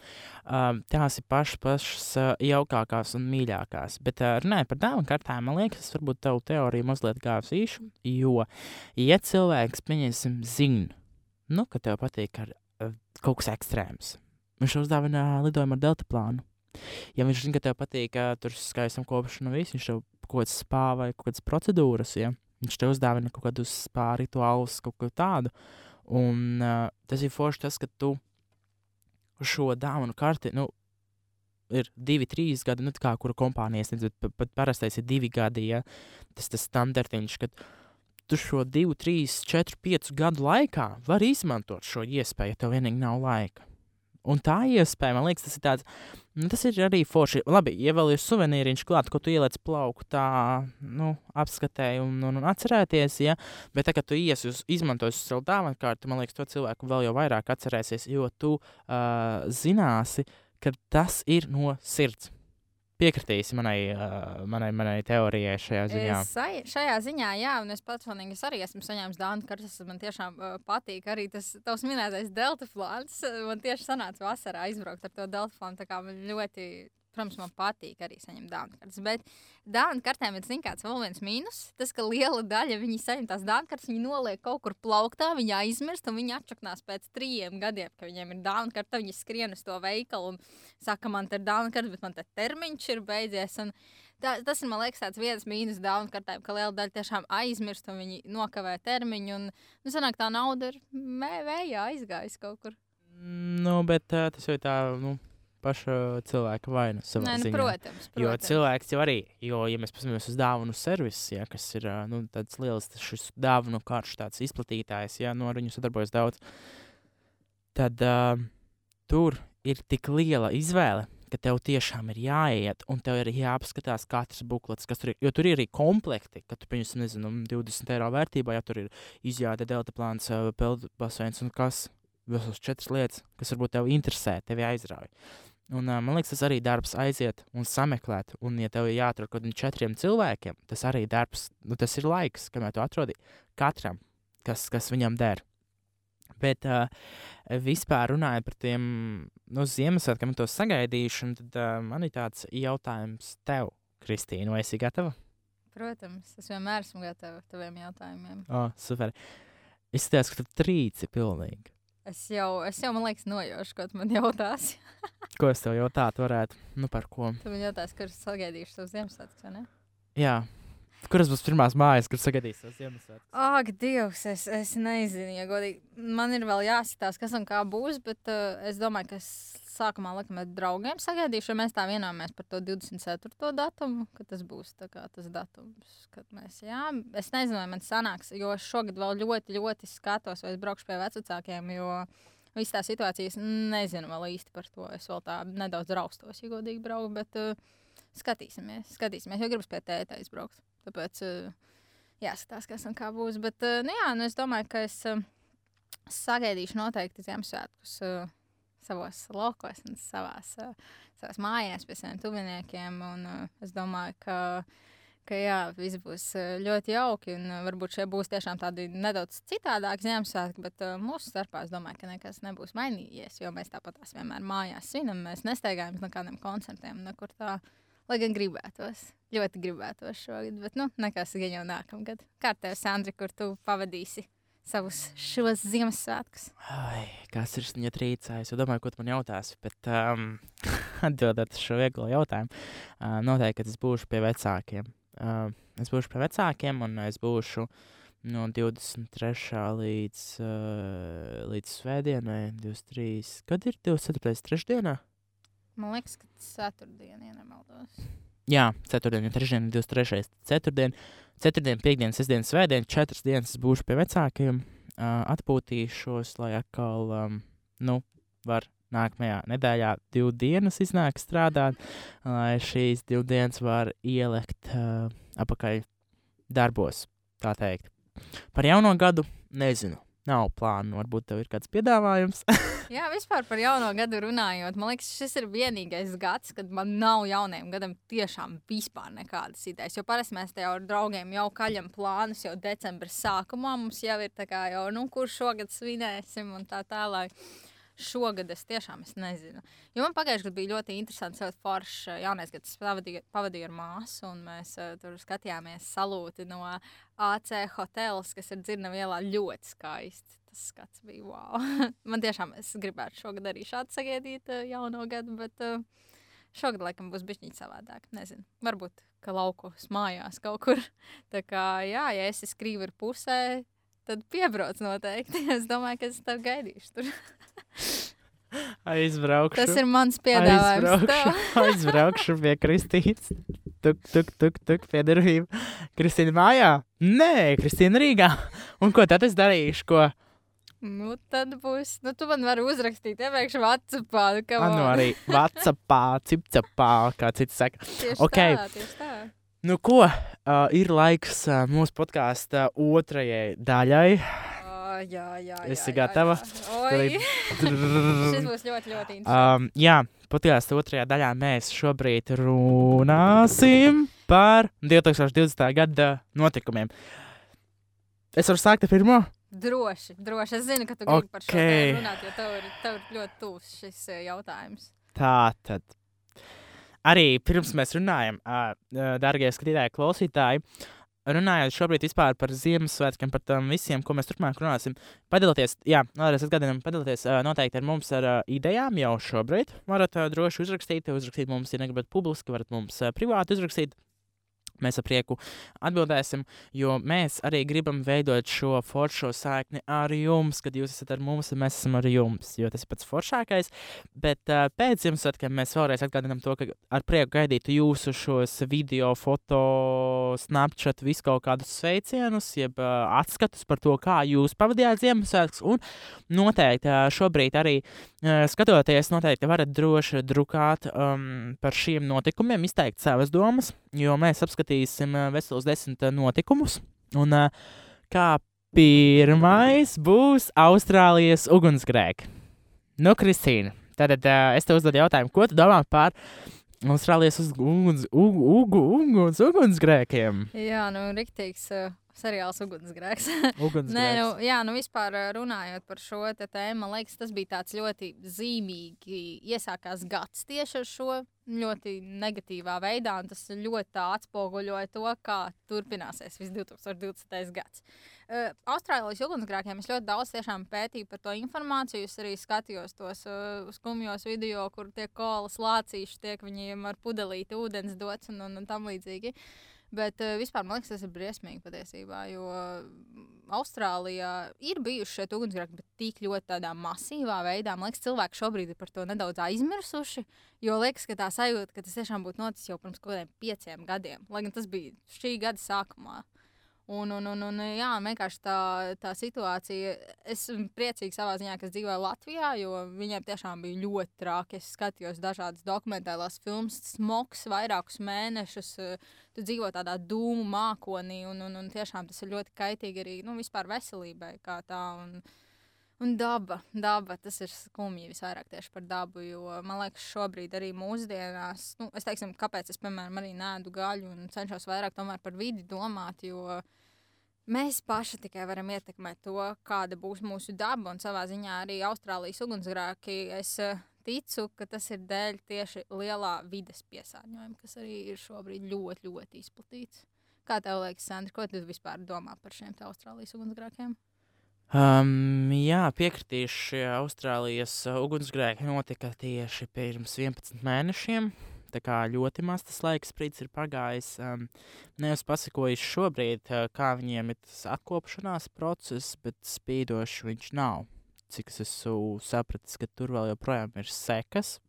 Speaker 1: tās ir pašas, pašas jaukākās un mīļākās. Bet runājot par dāvanu kartēm, man liekas, tas varbūt tavu teoriju mazliet gāzīšu. Jo, ja cilvēks, pieņemsim, zina, nu, ka tev patīk ar, kaut kas ekstrēms Viņš uzdāvina lidojumu ar delta plānu. Ja viņš zina, ka tev patīk, ka tur skaistam kopšana un viss, viņš tev kaut kādas spā vai kaut kādas procedūras, ja? viņš tev uzdāvina kaut kādus spā rituālus, kaut ko tādu. Un uh, tas ir forši tas, ka tu šo dāvanu karti, nu, ir divi, trīs gadi, nu, kā kura kompānija sniedz, bet pat parastais ir divi gadi, ja tas tas standartiņš, kad tu šo divu, trīs, četru, piecu gadu laikā vari izmantot šo iespēju, ja tev vienīgi nav laika. Un tā iespēja, man liekas, tas ir tāds, nu, tas ir arī forši. Labi, ir suvenīriņš klāt, ko tu ieliec plauku tā, nu, apskatēji un, un, un atcerēties, ja, bet tā, kad tu ies uz izmantosi savu dāvanu kārtu, man liekas, to cilvēku vēl jau vairāk atcerēsies, jo tu uh, zināsi, ka tas ir no sirds piekritīsi manai, uh, manai, manai teorijai šajā ziņā.
Speaker 2: Es, šajā ziņā, jā, un es personīgi es arī esmu saņēmis dāvanu kartes. Man tiešām uh, patīk arī tas tavs minētais delta plāns. Man tieši sanāca vasarā aizbraukt ar to delta plānu. Tā kā man ļoti Protams, man patīk arī saņemt dāvanu kartes. Bet dāvanu kartēm ir kāds vēl viens mīnus. Tas, ka liela daļa viņi saņem tās dāvanu kartes, viņi noliek kaut kur plauktā, viņi aizmirst, un viņi atšaknās pēc trījiem gadiem, ka viņiem ir dāvanu karte. Viņi skrien uz to veikalu un saka, man te ir dāvanu karte, bet man te termiņš ir beidzies. Un Tā, tas ir man liekas, tāds viens mīnus dāvanu kartēm, ka liela daļa tiešām aizmirst un viņi nokavē termiņu. Un, nu, sanāk, tā nauda ir vējā aizgājusi kaut kur.
Speaker 1: Nu, bet uh, tas jau tā, nu, paša cilvēka vaina.
Speaker 2: Nē, nu, protams, protams.
Speaker 1: Jo cilvēks jau arī, jo, ja mēs paskatāmies uz dāvanu servisu, ja, kas ir nu, tāds liels šis dāvanu karš, tāds izplatītājs, ja no nu, viņu sadarbojas daudz, tad uh, tur ir tik liela izvēle. Ka tev tiešām ir jāiet, un tev ir jāapskatās katrs buklets, kas tur ir. Jo tur ir arī komplekti, ka tu pieņemsi, nezinu, 20 eiro vērtībā, ja tur ir izjāde, delta plāns, peldbaseins un kas. Visas četras lietas, kas varbūt tev interesē, tevi aizrauja. Un, uh, man liekas, tas arī darbs aiziet un sameklēt. Un, ja tev ir jāatrod kaut kādiem četriem cilvēkiem, tas arī darbs, nu, tas ir laiks, kamēr tu atrodi katram, kas, kas viņam der. Bet uh, vispār runājot par tiem nu, Ziemassvētkiem, to sagaidīšanu, tad uh, man ir tāds jautājums tev, Kristīna, vai esi gatava?
Speaker 2: Protams, es vienmēr esmu gatava taviem jautājumiem.
Speaker 1: O, super. Izskatās, ka tu trīci pilnīgi.
Speaker 2: Es jau, es jau, man liekas, nojaušu, ko tu man jautāsi.
Speaker 1: ko es tev jautātu, varētu? Nu, par ko?
Speaker 2: Tu man jautāsi, kurš sagaidīšu savus Ziemassvētkus, vai ne?
Speaker 1: Jā. Kuras būs pirmās mājas, kur sagaidīs tos Ziemassvētkus?
Speaker 2: Ak, Dievs, es, es nezinu, ja godīgi. Man ir vēl jāsitās, kas un kā būs, bet uh, es domāju, ka es sākumā laikam ar draugiem sagaidīšu, jo mēs tā vienojāmies par to 24. datumu, ka tas būs tas datums, kad mēs, jā, es nezinu, vai man sanāks, jo šogad vēl ļoti, ļoti skatos, vai es braukšu pie vecākiem, jo Viss tā situācija, es nezinu vēl īsti par to. Es vēl tā nedaudz raustos, ja godīgi braucu, bet uh, skatīsimies, skatīsimies, jo gribas pie tēta aizbraukt. Tāpēc uh, jāskatās, kas un kā būs. Bet, uh, nu jā, nu es domāju, ka es uh, sagaidīšu noteikti Ziemassvētkus uh, savos laukos un savās, uh, savās mājās pie saviem tuviniekiem. Un, uh, es domāju, ka ka jā, viss būs ļoti jauki. Un varbūt šie būs tiešām tādi nedaudz citādāki Ziemassvētki, bet mūsu starpā es domāju, ka nekas nebūs mainījies. Jo mēs tāpat tās vienmēr mājās svinam, mēs nesteigājamies no kādiem koncertiem, nekur tā. Lai gan gribētos, ļoti gribētos šogad, bet nu, nekas gan jau nākamgad. Kā tev, Sandri, kur tu pavadīsi savus šos Ziemassvētkus?
Speaker 1: Ai, kas ir viņa trīcā? Es domāju, ko tu man jautās, bet um, atbildot uz šo vieglo jautājumu, uh, noteikti, ka es būšu pie vecākiem uh, es būšu pie vecākiem, un es būšu no 23. līdz, uh, līdz svētdienai, 23. Kad ir 24. trešdienā?
Speaker 2: Man liekas, ka tas ir ceturtdiena, ja nemaldos.
Speaker 1: Jā, ceturtdiena, trešdiena, 23. ceturtdiena, ceturtdiena, piekdiena, sestdiena, svētdiena, četras dienas būšu pie vecākiem, uh, atpūtīšos, lai atkal, um, nu, var nākamajā nedēļā divu dienas iznāk strādāt, lai šīs divas dienas var ielikt uh, apakaļ darbos, tā teikt. Par jauno gadu nezinu. Nav plānu, varbūt tev ir kāds piedāvājums.
Speaker 2: Jā, vispār par jauno gadu runājot, man liekas, šis ir vienīgais gads, kad man nav jaunajam gadam tiešām vispār nekādas idejas. Jo parasti mēs te jau ar draugiem jau kaļam plānus jau decembra sākumā. Mums jau ir tā kā jau, nu, kurš šogad svinēsim un tā tālāk. Šogad es tiešām es nezinu. Jo man pagājušajā gadā bija ļoti interesants, ļoti foršs eh, jaunais gads. Es pavadīju, pavadīju ar māsu, un mēs uh, tur skatījāmies salūti no AC hotels, kas ir dzirnava ielā ļoti skaisti. Tas skats bija wow. man tiešām es gribētu šogad arī šādi sagaidīt uh, jauno gadu, bet uh, šogad laikam būs bišķiņi savādāk. Nezinu, varbūt, ka laukos mājās kaut kur. Tā kā, jā, ja esi skrīveru pusē, tad piebrauc noteikti. Es domāju, ka es tev gaidīšu tur.
Speaker 1: Aizbraukšu.
Speaker 2: Tas ir mans piedāvājums.
Speaker 1: Aizbraukšu, aizbraukšu pie Kristīnas. Tuk, tuk, tuk, tuk, pie durvīm. Kristīna mājā? Nē, Kristīna Rīgā. Un ko tad es darīšu? Ko?
Speaker 2: Nu, tad būs. Nu, tu man vari uzrakstīt, iepriekš Vācijā.
Speaker 1: Nu, nu, arī Vācijā, Cipcapā, kā cits saka.
Speaker 2: Tieši
Speaker 1: okay.
Speaker 2: tā, tieši tā.
Speaker 1: Nu, ko? Uh, ir laiks uh, mūsu podkāstu otrajai daļai
Speaker 2: jā, jā.
Speaker 1: Esi gatava?
Speaker 2: Šis būs ļoti, ļoti interesants.
Speaker 1: Um, jā, podkāstu otrajā daļā mēs šobrīd runāsim par 2020. gada notikumiem. Es varu sākt ar pirmo?
Speaker 2: Droši, droši. Es zinu, ka tu gribi okay. par šo runāt, jo tev ir, tev ir ļoti tuvs šis jautājums.
Speaker 1: Tā tad. Arī pirms mēs runājam, darbie skatītāji, klausītāji, runājot šobrīd par Ziemassvētkiem, par tām visiem, ko mēs turpmāk runāsim, padalieties, jā, vēlreiz atgādinām, padalieties noteikti ar mums ar idejām jau šobrīd. Varat droši uzrakstīt, uzrakstīt mums, ja negribat publiski, varat mums privāti uzrakstīt. Mēs ar prieku atbildēsim, jo mēs arī gribam veidot šo foršo saikni ar jums, kad jūs esat ar mums, un mēs esam ar jums. Jo tas ir pats foršākais. Bet uh, pēc Ziemassvētkiem mēs vēlreiz atgādinām to, ka ar prieku gaidītu jūsu šos video, foto, snapchat, visu kaut kādus sveicienus, jeb uh, atskatus par to, kā jūs pavadījāt Ziemassvētkus. Un noteikti uh, šobrīd arī uh, skatoties, noteikti varat droši drukāt um, par šiem notikumiem, izteikt savas domas, jo mēs apskatām apskatīsim veselos desmit notikumus. Un kā pirmais būs Austrālijas ugunsgrēki. Nu, Kristīna, tad es tev uzdodu jautājumu, ko tu domā par Austrālijas uguns, ug, ug, uguns, ugunsgrēkiem?
Speaker 2: Jā, nu, riktīgs. Uh seriāls Ugunsgrēks.
Speaker 1: Ugunsgrēks.
Speaker 2: Nē, nu, jā, nu vispār runājot par šo tēmu, man liekas, tas bija tāds ļoti zīmīgi. Iesākās gads tieši ar šo ļoti negatīvā veidā, un tas ļoti atspoguļoja to, kā turpināsies viss 2020. gads. Uh, Austrālijas ugunsgrēkiem es ļoti daudz pētīju par to informāciju. Es arī skatījos tos uh, skumjos video, kur tiek kolas lācīši, tiek viņiem ar pudelīti ūdens dots un, un, un tam līdzīgi. Bet uh, vispār man liekas, tas ir briesmīgi patiesībā. Jo mm, Austrālijā ir bijuši šie ugunsgrēki, bet tik ļoti tādā masīvā veidā. Man liekas, cilvēki šobrīd ir par to nedaudz aizmirsuši. Jo liekas, ka tā sajūta, ka tas tiešām būtu noticis jau pirms kaut kādiem pieciem gadiem, lai gan tas bija šī gada sākumā. Un, un, un, un jā, vienkārši tā, tā situācija. Es esmu priecīgs savā ziņā, ka dzīvoju Latvijā, jo viņiem tiešām bija ļoti traki. Es skatījos dažādas dokumentālās filmas, smogs vairākus mēnešus. Tu dzīvo tādā dūmu mākonī, un, un, un tiešām tas ir ļoti kaitīgi arī nu, vispār veselībai. Un, un daba, daba, tas ir skumji visvairāk tieši par dabu. Jo man liekas, šobrīd arī mūsdienās, nu, es teiksim, kāpēc es, piemēram, arī nēdu gaļu un cenšos vairāk par vidi domāt. Jo, Mēs paši tikai varam ietekmēt to, kāda būs mūsu daba. Un savā ziņā arī Austrālijas ugunsgrēki. Es uh, ticu, ka tas ir dēļ tieši lielā vides piesārņojuma, kas arī ir šobrīd ļoti, ļoti izplatīts. Kā tev liekas, Sandra, ko tu vispār domā par šiem Austrālijas ugunsgrēkiem?
Speaker 1: Um, jā, piekritīšu, šie Austrālijas uh, ugunsgrēki notika tieši pirms 11 mēnešiem. Tā kā ļoti maz tas laiks sprīdis ir pagājis. Um, Nevis pasakojis šobrīd, uh, kā viņiem ir tas atkopšanās process, bet spīdoši viņš nav. Cik es esmu sapratis, ka tur vēl joprojām ir sekas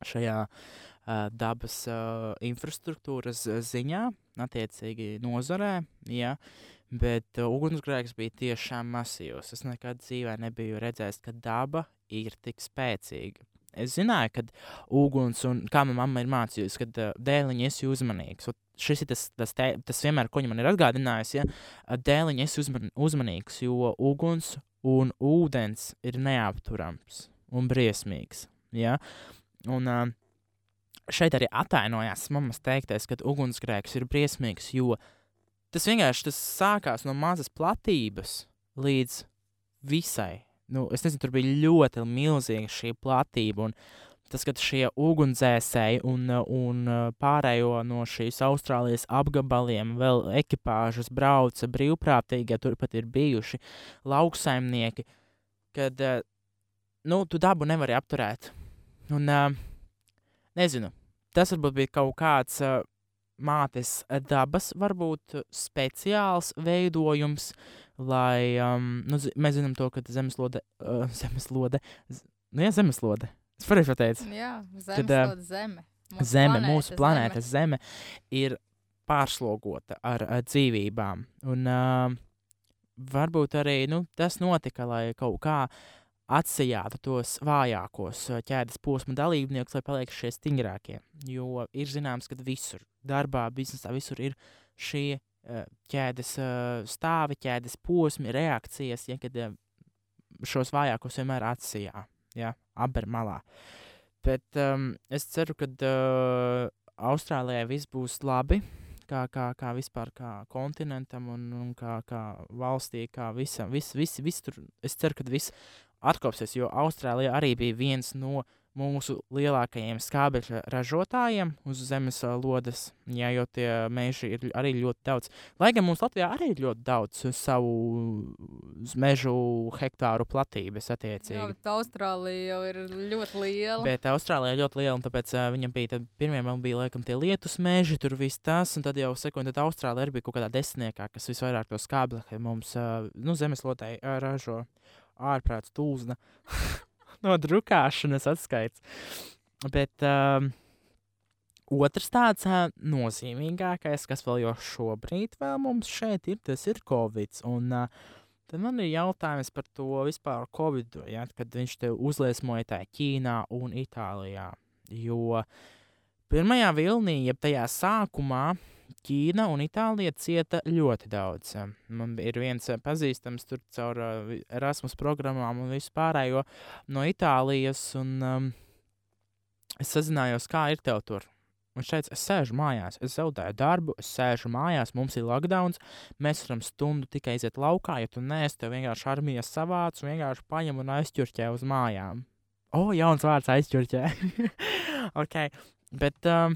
Speaker 1: šajā uh, dabas uh, infrastruktūras ziņā, attiecīgi nozarē. Ja? Bet uh, ugunsgrēks bija tiešām masīvs. Es nekad dzīvē nebiju redzējis, ka daba ir tik spēcīga. Es zināju, ka uguns, un kā manā mamma ir mācījusi, ka uh, dēliņa esi uzmanīgs. Un šis ir tas, tas, te, tas vienmēr, ko viņa man ir atgādinājusi, ja dēliņa esi uzman, uzmanīgs, jo uguns un ūdens ir neapturams un briesmīgs. Ja? Un, uh, šeit arī atainojās mammas teiktais, ka ugunsgrēks ir briesmīgs, jo tas vienkārši tas sākās no mazas platības līdz visai nu, es nezinu, tur bija ļoti milzīga šī platība. Un tas, ka šie ugunsdzēsēji un, un pārējo no šīs Austrālijas apgabaliem vēl ekipāžas brauca brīvprātīgi, ja turpat ir bijuši lauksaimnieki, kad nu, tu dabu nevari apturēt. Un, nezinu, tas varbūt bija kaut kāds mātes dabas, varbūt speciāls veidojums, lai um, nu, mēs zinām to, ka zemeslode, uh, zemeslode, nu, jā, zemeslode. Es pareizi pateicu.
Speaker 2: Jā, zemeslode, uh, zeme.
Speaker 1: Mūsu zeme, planēta, mūsu planētas zeme. zeme ir pārslogota ar, ar dzīvībām. Un uh, varbūt arī nu, tas notika, lai kaut kā atsijātu tos vājākos ķēdes posma dalībniekus, lai paliek šie stingrākie. Jo ir zināms, ka visur, darbā, biznesā, visur ir šie ķēdes stāvi, ķēdes posmi, reakcijas, ja, kad šos vājākos vienmēr atsijā, ja, aber malā. Bet um, es ceru, ka uh, Austrālijai viss būs labi, kā, kā, kā vispār kā kontinentam un, un kā, kā valstī, kā visam, vis, vis, vis tur, es ceru, ka viss atkopsies, jo Austrālija arī bija viens no mūsu lielākajiem skābekļa ražotājiem uz zemes lodes, jā, jo tie meži ir arī ļoti daudz. Lai gan mums Latvijā arī ir ļoti daudz savu mežu hektāru platības attiecīgi. Jā,
Speaker 2: bet Austrālija jau ir ļoti liela.
Speaker 1: Bet Austrālija ir ļoti liela, un tāpēc uh, viņam bija, tad pirmie man bija, laikam, tie lietus meži, tur viss tas, un tad jau sekoja, tad Austrālija arī bija kaut kādā desmitniekā, kas visvairāk to skābekli mums, uh, nu, zemeslodē uh, ražo ārprāts tūzna. no drukāšanas atskaits. Bet um, otrs tāds uh, nozīmīgākais, kas vēl jau šobrīd vēl mums šeit ir, tas ir Covid. Un, uh, Tad man ir jautājums par to vispār Covid, ja, kad viņš te uzliesmoja tā Ķīnā un Itālijā. Jo pirmajā vilnī, jeb tajā sākumā, Ķīna un Itālija cieta ļoti daudz. Man ir viens pazīstams tur caur eh, Erasmus programmām un visu pārējo no Itālijas, un um, es sazinājos, kā ir tev tur. Viņš teica, es sēžu mājās, es zaudēju darbu, es sēžu mājās, mums ir lockdown, mēs varam stundu tikai iziet laukā, ja tu neesi, tev vienkārši armijas savāc un vienkārši paņem un aizķurķē uz mājām. O, oh, jauns vārds aizķurķē. ok, bet um,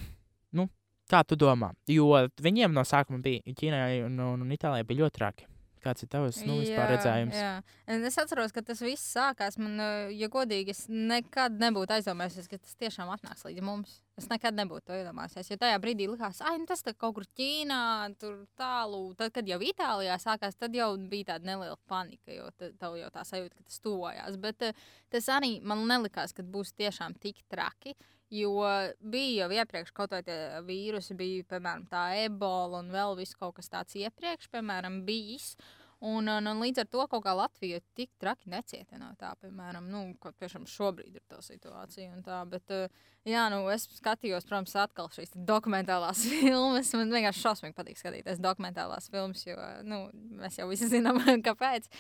Speaker 1: Kā tu domā? Jo viņiem no sākuma bija Ķīnai un, un, un Itālijai bija ļoti traki. kāds ir tavs nu, vispār redzējums?
Speaker 2: Jā. Es atceros, ka tas viss sākās. Man, eh, ja godīgi, es nekad nebūtu aizdomējies, ka tas tiešām atnāks līdz mums. Es nekad nebūtu to iedomājies. Jo tajā brīdī likās, ah, nu tas kaut kur Ķīnā, tur tālu. Tad, kad jau Itālijā sākās, tad jau bija tāda neliela panika, jo tev jau tā sajūta, ka tas tuvojās. Bet uh, tas arī man nelikās, ka būs tiešām tik traki. Jo bija jau iepriekš kaut kādi vīrusi, bija piemēram tā ebola un vēl kaut kas tāds iepriekš, piemēram, bijis. Un, un, un līdz ar to kaut kā Latvija tik traki necieta no tā, piemēram, nu, kaut tiešām šobrīd ir tā situācija. Tā, bet, jā, nu, es skatījos, protams, atkal šīs dokumentālās filmas. Man vienkārši šausmīgi patīk skatīties dokumentālās filmas, jo nu, mēs jau visi zinām, kāpēc.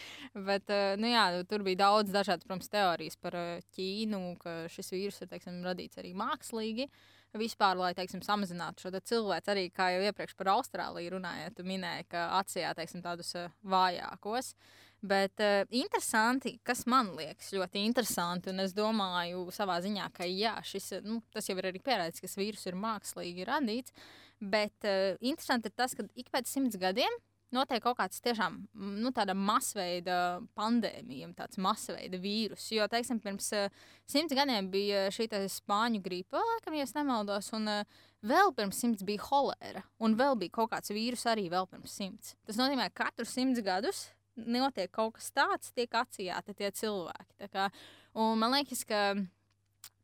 Speaker 2: Bet, nu, jā, tur bija daudz dažādas, protams, teorijas par Ķīnu, ka šis vīrus ir teiksim, radīts arī mākslīgi. Uh, vispār, lai teiksim, samazinātu šo cilvēku. Arī kā jau iepriekš par Austrāliju runājot, minēja, ka atsijā teiksim, tādus uh, vājākos. Bet uh, interesanti, kas man liekas ļoti interesanti, un es domāju, savā ziņā, ka jā, šis, nu, tas jau ir arī pierādīts, ka vīrus ir mākslīgi radīts. Bet uh, interesanti ir tas, ka ik pēc simts gadiem notiek kaut kāds tiešām nu, tāda masveida pandēmija, tāds masveida vīrus. Jo, teiksim, pirms uh, simts gadiem bija šī spāņu gripa, laikam, ja nemaldos, un uh, vēl pirms simts bija holēra, un vēl bija kaut kāds vīrus arī vēl pirms simts. Tas nozīmē, ka katru simts gadus notiek kaut kas tāds, tiek atsijāti tie cilvēki. Kā, man liekas, ka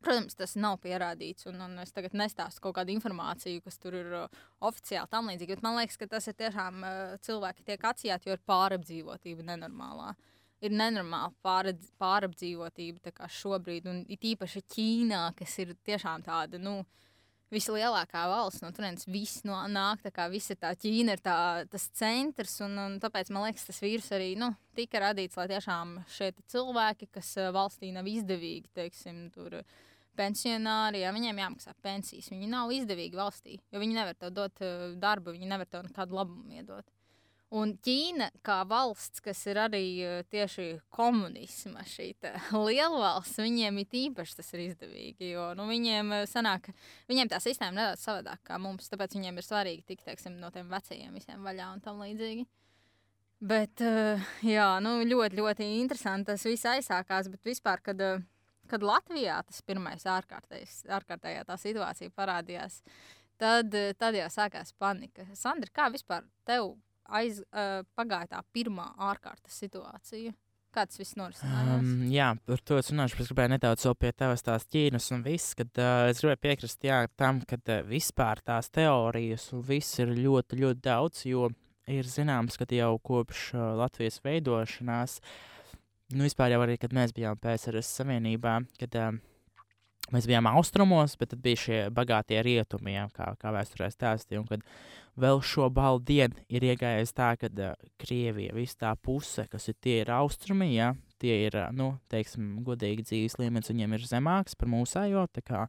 Speaker 2: Protams, tas nav pierādīts, un, un es tagad nestāstu kaut kādu informāciju, kas tur ir uh, oficiāli tam līdzīga. Man liekas, ka tas ir tiešām uh, cilvēki tiek atsijāti, jo ir pārapdzīvotība nenormālā. Ir nenormāla pāradz, pārapdzīvotība šobrīd, un it īpaši Ķīnā, kas ir tiešām tāda, nu, vislielākā valsts, no turienes viss no, nāk, tā kā visa tā Ķīna ir tā, tas centrs, un, un tāpēc man liekas, tas vīrus arī, nu, tika radīts, lai tiešām šie cilvēki, kas uh, valstī nav izdevīgi, teiksim, tur, uh, pensionāri, ja viņiem jāmaksā pensijas, viņi nav izdevīgi valstī, jo viņi nevar tev dot uh, darbu, viņi nevar tev nekādu labumu iedot. Un Ķīna, kā valsts, kas ir arī uh, tieši komunisma, šī liela valsts, viņiem ir īpaši tas ir izdevīgi. Jo nu, viņiem, uh, sanāk, viņiem tā sistēma nedaudz savādāk kā mums, tāpēc viņiem ir svarīgi tikt teiksim, no tiem vecajiem visiem vaļā un tam līdzīgi. Bet, jā, nu, ļoti, ļoti interesanti tas viss aizsākās. Bet vispār, kad kad Latvijā tas pirmais ārkārtējā tā situācija parādījās, tad, tad jau sākās panika. Sandra, kā vispār tev aiz, uh, pagāja tā pirmā ārkārtas situācija? Kā tas viss norisinājās? Um,
Speaker 1: jā, par to es runāšu. Es gribēju nedaudz pie tavas tās ķīnas un viss, kad uh, es gribēju piekrist jā, tam, ka uh, vispār tās teorijas un viss ir ļoti, ļoti daudz, jo ir zināms, ka jau kopš uh, Latvijas veidošanās uh, nu, vispār jau arī, kad mēs bijām PSRS Savienībā, kad uh, mēs bijām austrumos, bet tad bija šie bagātie rietumi, jā, kā, kā vēsturē stāstīja. Un kad vēl šo balvu dienu ir iegājies tā, ka uh, Krievija, visa tā puse, kas ir tie ir austrumi, jā, tie ir, uh, nu, teiksim, godīgi dzīves līmenis viņiem ir zemāks par mūsējo. Kā,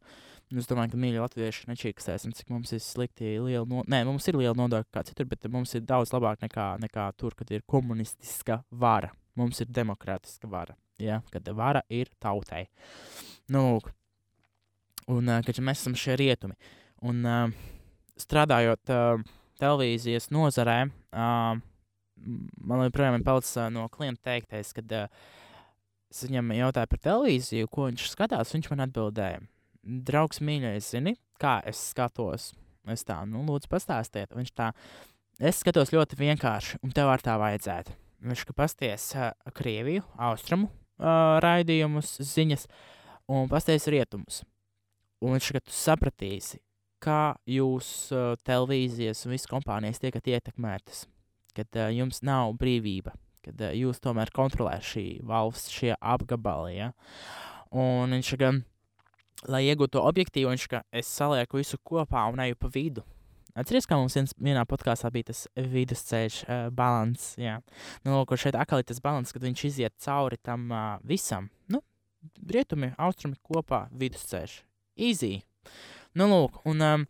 Speaker 1: nu, es domāju, ka mīļi latvieši nečīkstēsim, cik mums ir slikti liela, no... nē, mums ir liela nodokļa kā citur, bet mums ir daudz labāk nekā, nekā tur, kad ir komunistiska vara mums ir demokrātiska vara. Ja? Kad vara ir tautai. Nu, un kad mēs esam šie rietumi. Un, strādājot televīzijas nozarē, man joprojām ir palicis no klienta teiktais, kad es viņam jautāju par televīziju, ko viņš skatās. Viņš man atbildēja, draugs mīļais, zini, kā es skatos. Es tā, nu, lūdzu, pastāstiet. Viņš tā, es skatos ļoti vienkārši, un tev ar tā vajadzētu. Viņš pasties uh, Krieviju, austrumu uh, raidījumus, ziņas un pasties rietumus. Un viņš tu sapratīsi, kā jūs uh, televīzijas un visas kompānijas tiekat ietekmētas, kad uh, jums nav brīvība, kad uh, jūs tomēr kontrolē šī valsts, šie apgabali. Ja? Un viņš ka, lai iegūtu objektīvu, viņš ka es salieku visu kopā un eju pa vidu. Atcerieties, kā mums viens, vienā podkāstā bija tas vidusceļš, uh, balans. Jā, nu, kur šeit atkal ir tas balans, kad viņš iziet cauri tam uh, visam. Nu, rietumi, austrumi kopā, vidusceļš. Easy. Nu, lūk, un um,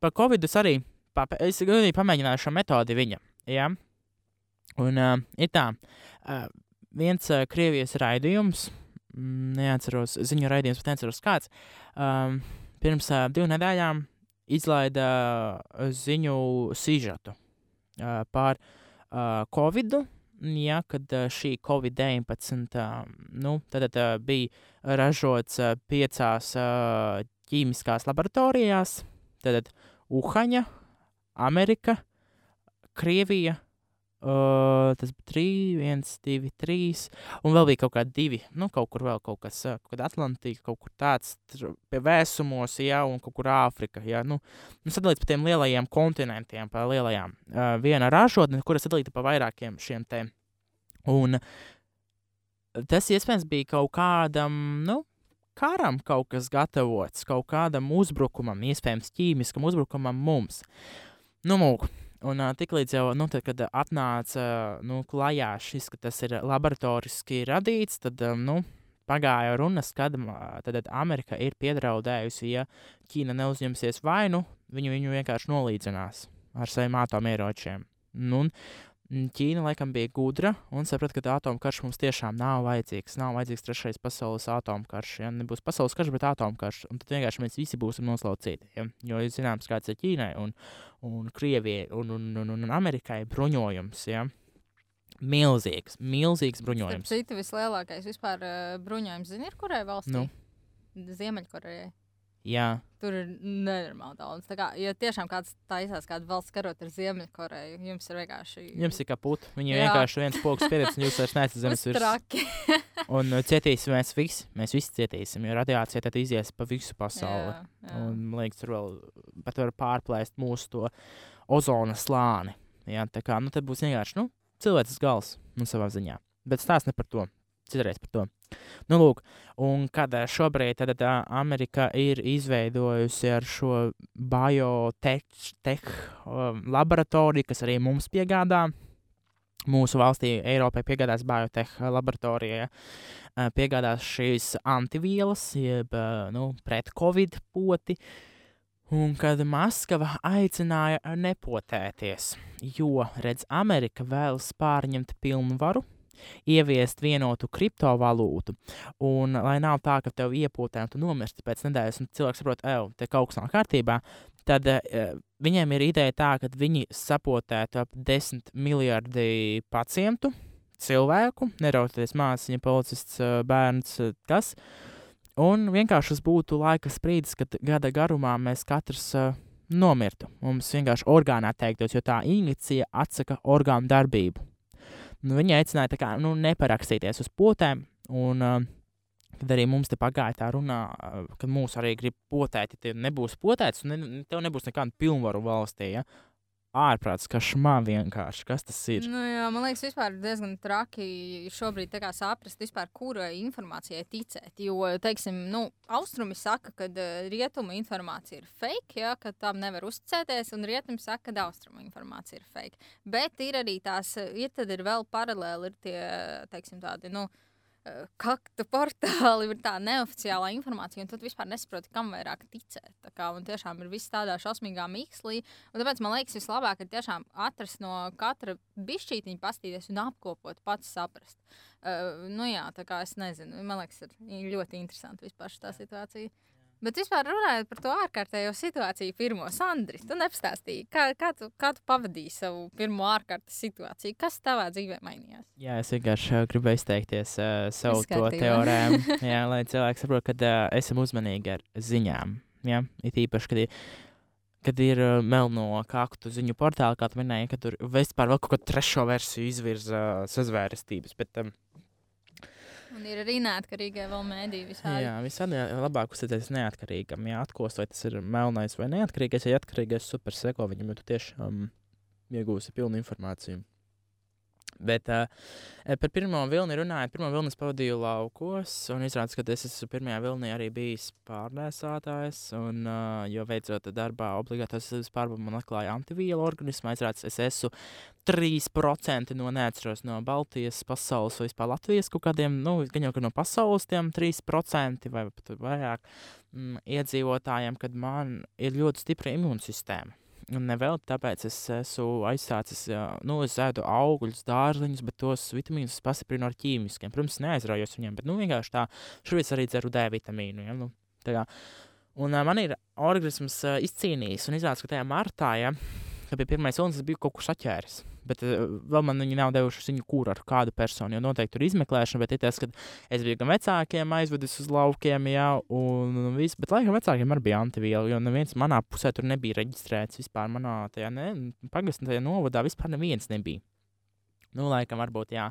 Speaker 1: par Covid es arī pap es arī pamēģināju šo metodi viņa. Jā, un uh, ir tā, uh, viens uh, Krievijas raidījums, mm, neatceros, ziņu raidījums, bet neatceros kāds, um, pirms uh, divu nedēļām izlaida ziņu sižetu par Covid ja, kad šī Covid-19 uh, nu, tad, uh, bija ražots piecās ķīmiskās laboratorijās. Tad Uhaņa, Amerika, Krievija, Uh, tas bija 3, 1, 2, 3. Un vēl bija kaut kādi divi. Nu, kaut kur vēl kaut kas, kaut kāda Atlantika, kaut kur tāds pie vēsumos, jā, un kaut kur Āfrika. Jā, nu, nu sadalīts pa tiem lielajiem kontinentiem, pa lielajām. Uh, viena ražotne, kuras sadalīta pa vairākiem šiem te. Un tas iespējams bija kaut kādam, nu, karam kaut kas gatavots, kaut kādam uzbrukumam, iespējams ķīmiskam uzbrukumam mums. Nu, mūk. Un uh, tiklīdz jau, nu, tad, kad atnāca nu, klajā šis, ka tas ir laboratoriski radīts, tad, um, nu, pagāja runas, kad tad Amerika ir piedraudējusi, ja Ķīna neuzņemsies vainu, viņu, viņu vienkārši nolīdzinās ar saviem atomieročiem. Nu, un Ķīna laikam bija gudra un saprata, ka atomkarš mums tiešām nav vajadzīgs. Nav vajadzīgs trešais pasaules atomkarš. Ja? Nebūs pasaules karš, bet atomkarš. Un tad vienkārši mēs visi būsim noslaucīti. Ja? Jo ir zināms, kāds ir Ķīnai un, un Krievijai un, un, un, un Amerikai bruņojums. Ja? Milzīgs, milzīgs bruņojums.
Speaker 2: Cita vislielākais vispār uh, bruņojums, zini, ir kurai valstī? Nu. Ziemeļkorejai.
Speaker 1: Jā.
Speaker 2: Tur ir nenormāli daudz. Tā kā, ja tiešām kāds taisās kādu valsts karot ar Ziemeļkoreju, jums ir vienkārši.
Speaker 1: Jums ir. Viņi Jā. vienkārši viens pogas pieredzi, un jūs vairs neesat zemes
Speaker 2: virsmas.
Speaker 1: un uh, cietīsim mēs visi. Mēs visi cietīsim, jo radiācija tad izies pa visu pasauli.
Speaker 2: Jā, jā.
Speaker 1: Un, man liekas, tur vēl pat var pārplēst mūsu to ozona slāni. Jā, tā kā, nu, tad būs vienkārši, nu, cilvēks gals, nu, savā ziņā. Bet stāsts ne par to. Citreiz par to. Nu, lūk, un kad eh, šobrīd tad, tā, eh, Amerika ir izveidojusi ar šo biotech um, laboratoriju, kas arī mums piegādā. Mūsu valstī, Eiropai, piegādās biotech laboratorijai, uh, piegādās šīs antivielas, jeb nu, pret covid poti. Un kad Maskava aicināja nepotēties, jo, redz, Amerika vēlas pārņemt pilnu varu ieviest vienotu kriptovalūtu. Un, lai nav tā, ka tev iepūtē un tu nomirsti pēc nedēļas, un cilvēks saprot, ej, te kaut kas nav kārtībā, tad uh, viņiem ir ideja tā, ka viņi sapotētu ap 10 miljardi pacientu, cilvēku, nerauties māsīņa, policists, bērns, kas. Un vienkārši tas būtu laika sprīdis, kad gada garumā mēs katrs uh, nomirtu. Mums vienkārši orgānā teiktos, jo tā injekcija atsaka orgānu darbību nu, viņi aicināja kā, nu, neparakstīties uz potēm. Un, uh, Kad arī mums te pagāja tā runā, uh, ka mūs arī grib potēt, ja nebūs potēts, un ne, tev nebūs nekāda pilnvaru valstī. Ja? Ārprāts, ka šmā vienkārši, kas tas ir.
Speaker 2: Nu, jā, man liekas, vispār diezgan traki šobrīd saprast, vispār, kurai informācijai ticēt. Jo, teiksim, nu, austrumi saka, ka uh, rietumu informācija ir fake, ja, ka tam nevar uzticēties, un rietumi saka, ka austrumu informācija ir fake. Bet ir arī tās, ir tad ir vēl paralēli, ir tie, teiksim, tādi, nu, uh, kaktu portāli ir tā neoficiālā informācija, un tad vispār nesaproti, kam vairāk ticēt. Tā kā man tiešām ir viss tādā šausmīgā mikslī, un tāpēc man liekas, vislabāk ir tiešām atrast no katra bišķītiņa, pastīties un apkopot, pats saprast. Uh, nu jā, tā kā es nezinu, man liekas, ir ļoti interesanti vispār šī situācija. Bet vispār runājot par to ārkārtējo situāciju, pirmo Sandri, tu nepastāstīji, kā, kā, tu, kā tu pavadīji savu pirmo ārkārtas situāciju, kas tavā dzīvē mainījās?
Speaker 1: Jā, es vienkārši uh, gribu izteikties uh, savu to teorēmu, jā, lai cilvēki saprotu, ka uh, esam uzmanīgi ar ziņām. Jā, it īpaši, kad ir kad ir melno kaktu ziņu portāli, kā tu minēji, ka tur vispār vēl kaut kādu trešo versiju izvirza sazvērestības. Bet, um,
Speaker 2: Un ir arī neatkarīgie vēl mēdīji visādi.
Speaker 1: Jā, visādi labāk uzticēties neatkarīgam. Jā, atkost, vai tas ir melnais vai neatkarīgais. Ja atkarīgais super seko viņam, jo tu tiešām um, iegūsi pilnu informāciju. Bet uh, par pirmo vilni runājot, pirmo vilni es pavadīju laukos, un izrādās, ka es esmu pirmajā vilnī arī bijis pārnēsātājs. Un, uh, jo veicot darbā obligātos pārbaudas, man atklāja antivielu organismu. Izrādās, es esmu 3% no neatceros no Baltijas, pasaules vai vispār Latvijas kaut kādiem, nu, gan jau no pasaules tiem 3% vai pat vairāk mm, iedzīvotājiem, kad man ir ļoti stipra imūnsistēma. Nevēl tāpēc es esmu aizsācis, nu, es ēdu augļus, dārziņus, bet tos vitamīnus pastiprinu ar ķīmiskiem. Protams, neaizraujos viņiem, bet nu, vienkārši tā, šobrīd arī dzeru D vitamīnu. Ja? Nu, un man ir organisms izcīnījis, un izrādās, ka tajā martā, ja, kad bija pirmais vilnis, es biju kaut kur saķēris. Bet uh, vēl man viņi nav devuši ziņu, kur ar kādu personu. Jo noteikti tur izmeklēšana, bet ir tas, ka es biju gan vecākiem aizvedis uz laukiem, jā, un, viss. Bet laikam vecākiem arī bija antiviela, jo neviens manā pusē tur nebija reģistrēts vispār. Manā tajā ne, pagastā tajā novadā vispār neviens nebija. Nu, laikam, varbūt, jā.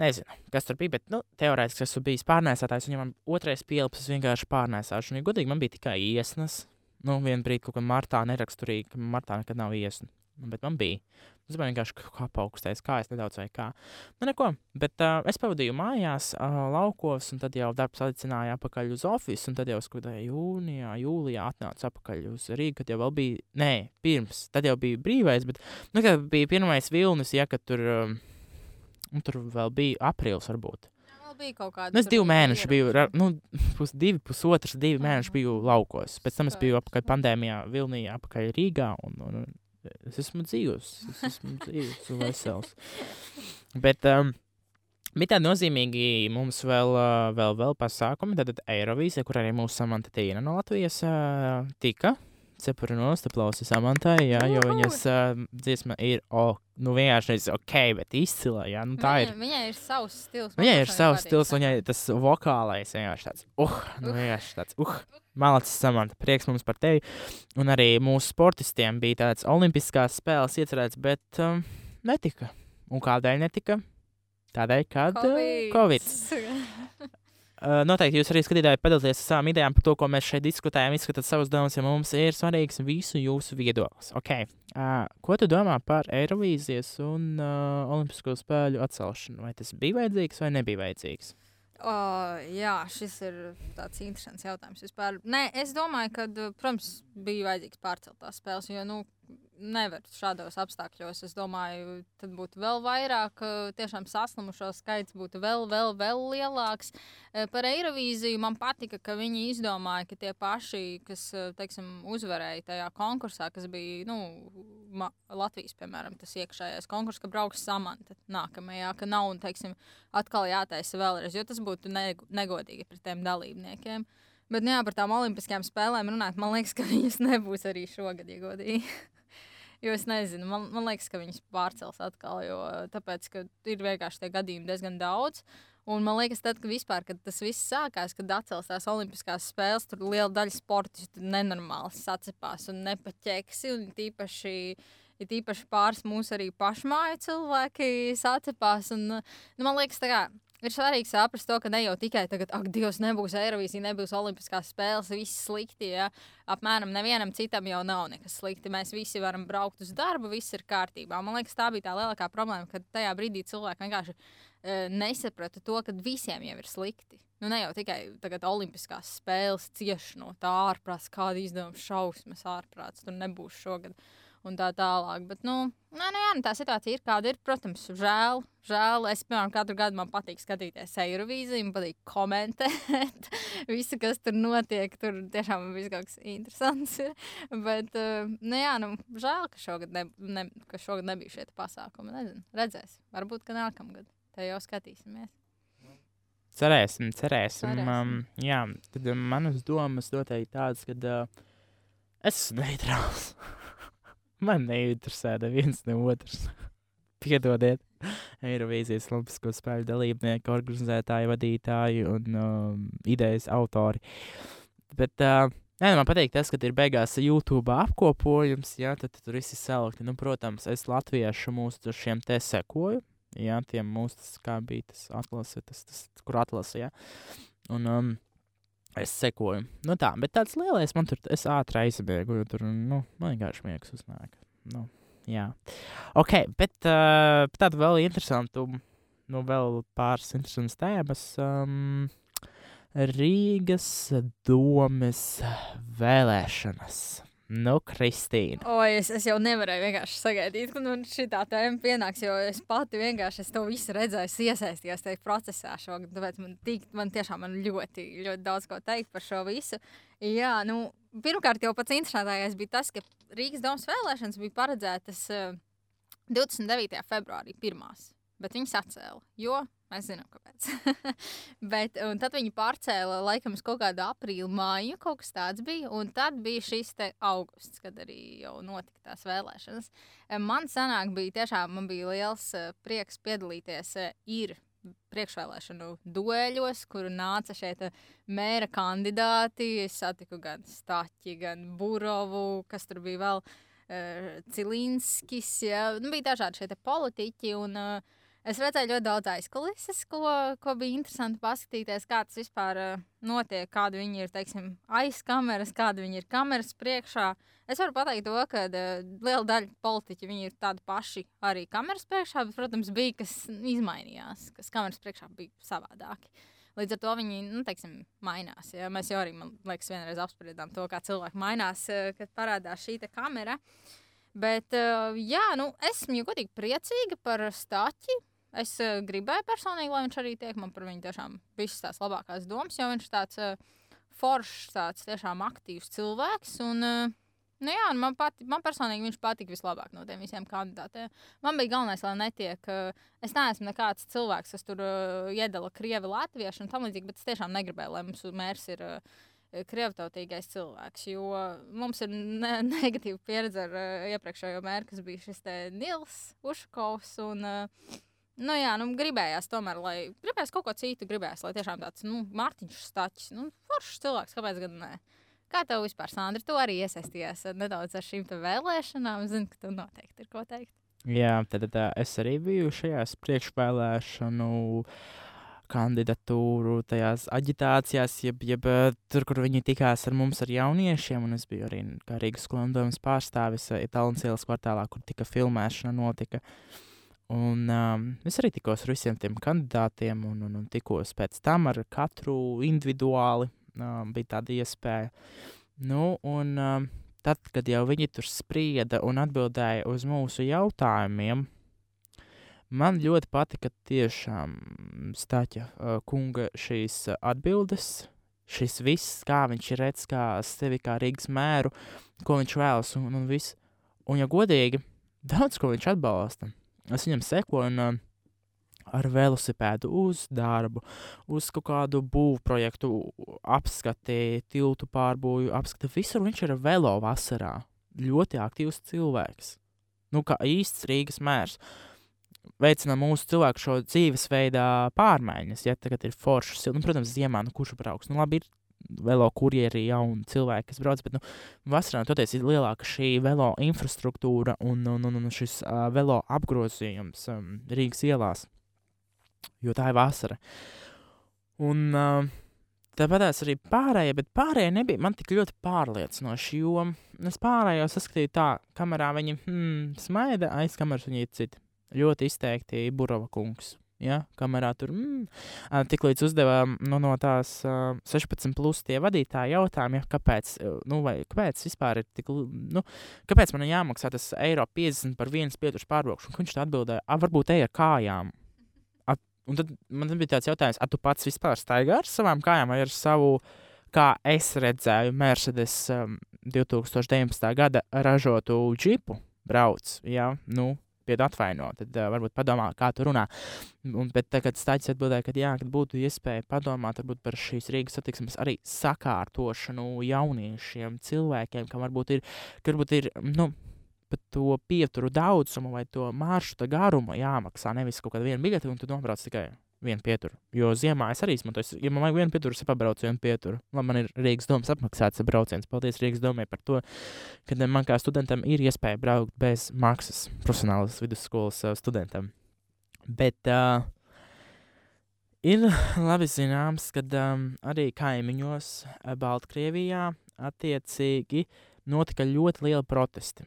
Speaker 1: Nezinu, kas tur bija, bet, nu, teorētiski esmu bijis pārnēsātājs, un ja man otrais pielpas, es vienkārši pārnēsāšu. Un, ja godīgi, man bija tikai iesnas, nu, vienu brīdi kaut kā martā neraksturīgi, martā nekad nav iesna. Nu, bet man bija. Es biju vienkārši kā paaugstējis, kā es nedaudz vai kā. Nu, neko. Bet uh, es pavadīju mājās, uh, laukos, un tad jau darbs aicināja atpakaļ uz oficiālu, un tad jau skatoties jūnijā, jūlijā atnācu atpakaļ uz Rīgu, kad jau bija, nē, pirms, tad jau bija brīvais, bet, nu, kad bija pirmais vilnis, ja, kad tur, um, tur vēl bija aprīlis varbūt.
Speaker 2: Bija kaut kāda.
Speaker 1: Nu, es
Speaker 2: tur
Speaker 1: divi mēneši biju, nu, pus divi, pusotrs, divi
Speaker 2: Aha.
Speaker 1: mēneši biju laukos. Pēc tam es biju apakaļ pandēmijā, Vilnijā, apakaļ Rīgā. Un, un, un es esmu dzīvs, es esmu dzīvs un vesels. Bet um, bija tādi nozīmīgi mums vēl, uh, vēl, vēl pasākumi. Tad Eirovīzija, kur arī mūsu Samanta Tīna no Latvijas uh, tika. Cepurinos, aplausi Samantai, jā, jo viņas uh, dziesma ir, oh, nu vienkārši nevis ok, bet izcila, jā, nu tā ir.
Speaker 2: Viņai, viņai ir savs stils.
Speaker 1: Viņai ir savs stils, viņai tas vokālais vienkārši tāds, uh, nu
Speaker 2: Uh.
Speaker 1: vienkārši tāds, uh, malacis samanta, prieks mums par tevi. Un arī mūsu sportistiem bija tāds olimpiskās spēles iecerēts, bet um, netika. Un kādēļ netika? Tādēļ, kad uh, Covid. Uh, noteikti jūs arī skatītāji padalieties ar savām idejām par to, ko mēs šeit diskutējam, izskatāt savus domas, ja mums ir svarīgs visu jūsu viedoklis. Okay. Uh, ko tu domā par Eirovīzijas un uh, Olimpisko spēļu atcelšanu? Vai tas bija vajadzīgs vai nebija vajadzīgs?
Speaker 2: O, jā, šis ir tāds interesants jautājums. Vispār. Nē, es domāju, ka, protams, bija vajadzīgs pārcelt tās spēles, jo, nu, nevar šādos apstākļos. Es domāju, tad būtu vēl vairāk, eh, tiešām saslimušo skaits būtu vēl, vēl, vēl lielāks. Eh, Par Eirovīziju man patika, ka viņi izdomāja, ka tie paši, kas, eh, teiksim, uzvarēja tajā konkursā, kas bija, nu, Latvijas, piemēram, tas iekšējais konkurss, ka brauks samanta nākamajā, ka nav, un, teiksim, atkal jātaisa vēlreiz, jo tas būtu neg negodīgi pret tiem dalībniekiem. Bet, nu jā, par tām olimpiskajām spēlēm runāt, man liekas, ka viņas nebūs arī šogad, ja godīgi. Jo es nezinu, man, man liekas, ka viņas pārcels atkal, jo tāpēc, ka ir vienkārši tie gadījumi diezgan daudz. Un man liekas, tad, kad, vispār, kad tas viss sākās, kad atcels tās olimpiskās spēles, tur liela daļa sportistu nenormāli sacepās un nepaķeksi. Un tīpaši, ir tīpaši pāris mūsu arī pašmāju cilvēki sacepās. Un, nu, man liekas, tā kā ir svarīgi saprast to, ka ne jau tikai tagad, ak, Dievs, nebūs Eirovīzija, nebūs Olimpiskās spēles, viss slikti. Ja? Apmēram nevienam citam jau nav nekas slikti. Mēs visi varam braukt uz darbu, viss ir kārtībā. Man liekas, tā bija tā lielākā problēma, kad tajā brīdī cilvēki vienkārši e, nesaprata to, ka visiem jau ir slikti. Nu, ne jau tikai tagad Olimpiskās spēles cieši no tā ārprāts, kāda izdevuma šausmas ārprāts tur nebūs šogad. Un tā tālāk. Bet, nu, nē, nu, jā, nu, tā situācija ir kāda ir. Protams, žēl. žēl. Es, piemēram, katru gadu man patīk skatīties Eirovīziju, man patīk komentēt visu, kas tur notiek. Tur tiešām viss kaut kas interesants ir. Bet, uh, nu, jā, nu, žēl, ka šogad, ne, ne, ka šogad nebija šie pasākumi. Nezinu, redzēs. Varbūt, ka nākamgad. Te jau skatīsimies.
Speaker 1: Cerēsim, cerēsim.
Speaker 2: Cerēsim.
Speaker 1: Um, jā, tad um, manas domas noteikti tādas, ka uh, es esmu neitrāls. Man neinteresē neviens ne otrs. Piedodiet, Eirovīzijas Olimpisko spēļu dalībnieki, organizētāji, vadītāji un um, idejas autori. Bet uh, jā, nu, man patīk tas, ka ir beigās YouTube apkopojums, jā, tad tur viss ir salikti. Nu, protams, es latviešu mūsu šiem te sekoju. Jā, tiem mūsu, tas, kā bija tas atlase, tas, tas kur atlase, jā. Un um, es sekoju. Nu tā, bet tāds lielais man tur, es ātri aizbēgu, jo tur, nu, man vienkārši miegs uznāk. Nu, jā. Ok, bet uh, tāda vēl interesantu, nu, vēl pāris interesantas tēmas. Um, Rīgas domes vēlēšanas. Nu, Kristīna.
Speaker 2: O, es, es jau nevarēju vienkārši sagaidīt, ka nu, šī tēma pienāks, jo es pati vienkārši es to visu redzēju, es iesaistījos tajā procesā šogad. Tāpēc man, tik, man tiešām man ļoti, ļoti daudz ko teikt par šo visu. Jā, nu, pirmkārt, jau pats interesantākais bija tas, ka Rīgas domas vēlēšanas bija paredzētas uh, 29. februārī pirmās. Bet viņas atcēla. Jo mēs zinām, kāpēc. bet, tad viņi pārcēla laikam uz kaut kādu aprīļa māju, kaut kas tāds bija. Un tad bija šis augusts, kad arī jau notika tās vēlēšanas. Man sanāk, bija tiešām man bija liels eh, prieks piedalīties eh, ir priekšvēlēšanu dueļos, kur nāca šeit mēra kandidāti. Es satiku gan Staķi, gan Burovu, kas tur bija vēl Cilinskis. Ja. Nu, bija dažādi šie politiķi. Un, uh, Es redzēju ļoti daudz aizkulises, ko, ko bija interesanti paskatīties, kā tas vispār uh, notiek, kāda viņi ir teiksim, aiz kameras, kāda viņi ir kameras priekšā. Es varu pateikt to, ka uh, liela daļa politiķu ir tādi paši arī kameras priekšā, bet, protams, bija kas izmainījās, kas kameras priekšā bija savādāki. Līdz ar to viņi nu, teiksim, mainās. Ja? Mēs jau arī, man liekas, vienreiz apspriedām to, kā cilvēki mainās, uh, kad parādās šī kamera. Bet, jā, nu, esmu godīgi priecīga par stāstu Es uh, gribēju personīgi, lai viņš arī tiek man par viņu tiešām visas tās labākās domas, jo viņš tāds uh, foršs, tāds tiešām aktīvs cilvēks. Un, uh, Nu jā, man, pati, man personīgi viņš patika vislabāk no tiem visiem kandidātiem. Man bija galvenais, lai netiek. Es neesmu nekāds cilvēks, kas tur iedala krievi, latviešu un tam līdzīgi, bet es tiešām negribēju, lai mums mērs ir krievtautīgais cilvēks. Jo mums ir ne negatīva pieredze ar iepriekšējo mēru, kas bija šis Nils Uškovs. Un, uh, Nu, jā, nu, gribējās tomēr, lai gribējās kaut ko citu, gribējās, lai tiešām tāds nu, Mārtiņš Stāčs, nu, foršs cilvēks, kāpēc gan ne? Kā tev vispār, Sandra, tu arī iesaistījies nedaudz ar šīm vēlēšanām? Zinu, ka tu noteikti ir ko teikt.
Speaker 1: Jā, tad tā, es arī biju šajās priekšvēlēšanu kandidatūru, tajās aģitācijās, jeb, jeb tur, kur viņi tikās ar mums, ar jauniešiem. Un es biju arī Rīgas skolotājas pārstāvis Itālijas ielas kvartālā, kur tika filmēšana notika. Uh, Un um, es arī tikos ar visiem tiem kandidātiem, un, un, un tikos pēc tam ar katru individuāli. Um, bija tāda iespēja. Nu, un um, tad, kad jau viņi tur sprieda un atbildēja uz mūsu jautājumiem, man ļoti patika tiešām Staķa uh, kunga šīs atbildes. Šis viss, kā viņš ir redzējis, kā sevi kā Rīgas mēru, ko viņš vēlas, un, un viss. Un, ja godīgi, daudz ko viņš atbalsta es viņam sekoju un uh, ar velosipēdu uz darbu, uz kaut kādu būvprojektu, apskati, tiltu pārbūvi, apskati visur. Viņš ir velo vasarā. Ļoti aktīvs cilvēks. Nu, kā īsts Rīgas mērs. Veicina mūsu cilvēku šo dzīvesveidā pārmaiņas. Ja tagad ir foršs, nu, protams, ziemā, nu, kurš brauks. Nu, labi, ir velo kurjeri, jauni cilvēki, kas brauc. Bet nu, vasarā toties ir lielāka šī velo infrastruktūra un, un, un, un šis uh, velo apgrozījums um, Rīgas ielās. Jo tā ir vasara. Un uh, tāpat arī pārējie, bet pārējie nebija man tik ļoti pārliecinoši. Jo es pārējo saskatīju tā, kamerā viņi hmm, smaida, aiz kameras viņi ir citi. Ļoti izteikti Burova kungs Ja, kamerā tur mm, tiklīdz uzdevām nu, no tās uh, 16, plus tie vadītāji jautājumu, ja, kāpēc, nu, vai, kāpēc vispār ir tik, nu, kāpēc man jāmaksā tas eiro 50 par vienas pieturas pārbraukšanu. Viņš tā atbildēja, ah, varbūt ej ar kājām. A, un tad man bija tāds jautājums, ah, tu pats vispār staigā ar savām kājām vai ar savu, kā es redzēju, Mercedes um, 2019. gada ražotu džipu brauc, ja, nu, pied atvainot, tad uh, varbūt padomā, kā tu runā. Un, bet tagad stāsts atbildēja, ka jā, kad būtu iespēja padomāt par šīs Rīgas satiksmes arī sakārtošanu jauniešiem, cilvēkiem, kam varbūt ir, varbūt ir nu, to pieturu daudzumu vai to maršruta garumu jāmaksā. Nevis kaut kāda viena biļete, un tu nobrauc tikai vienu pieturu. Jo ziemā es arī izmantoju, ja man vajag vienu pieturu, es pabraucu vienu pieturu. Labi, man ir Rīgas domas apmaksāts brauciens. Paldies Rīgas domai par to, ka man kā studentam ir iespēja braukt bez maksas profesionālas vidusskolas studentam. Bet uh, ir labi zināms, ka um, arī kaimiņos Baltkrievijā attiecīgi notika ļoti liela protesti.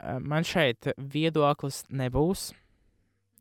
Speaker 1: Uh, man šeit viedoklis nebūs.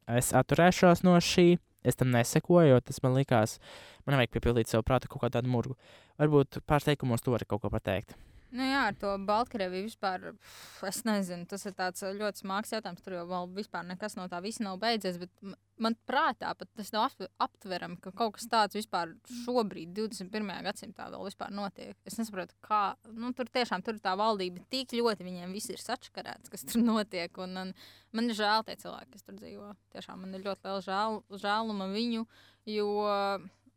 Speaker 1: Es atturēšos no šī Es tam nesekoju, jo tas man likās, man nevajag piepildīt sev prātu kaut kādu murgu. Varbūt pārsteigumos to var kaut ko pateikt.
Speaker 2: Nu, jā, ar to Baltkrieviju vispār. pf, Es nezinu, tas ir tāds ā, ļoti smags jautājums. Tur jau vēl vispār nekas no tā visa nav beidzies. Bet man prātā pat tas nav aptver- aptverami, ka kaut kas tāds vispār šobrīd, 21. gadsimtā, vēl vispār notiek. Es nesaprotu, kā. Nu, tur tiešām tur tā valdība tik ļoti viņiem viss ir sačakarēts, kas tur notiek. Un, un man ir žēl tie cilvēki, kas tur dzīvo. Tiešām man ir ļoti liela žēl, žēluma viņu. Jo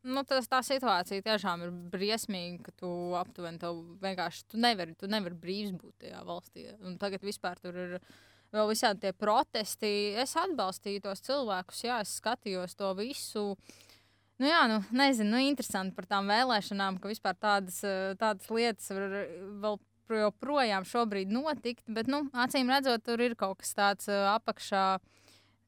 Speaker 2: nu, tas, tā situācija tiešām ir briesmīga, ka tu aptuveni to vienkārši tu nevari, tu nevari brīvs būt tajā valstī. Un tagad vispār tur ir vēl visādi tie protesti. Es atbalstīju tos cilvēkus, jā, es skatījos to visu. Nu, jā, nu, nezinu, nu, interesanti par tām vēlēšanām, ka vispār tādas, tādas lietas var vēl joprojām šobrīd notikt. Bet, nu, acīm redzot, tur ir kaut kas tāds apakšā.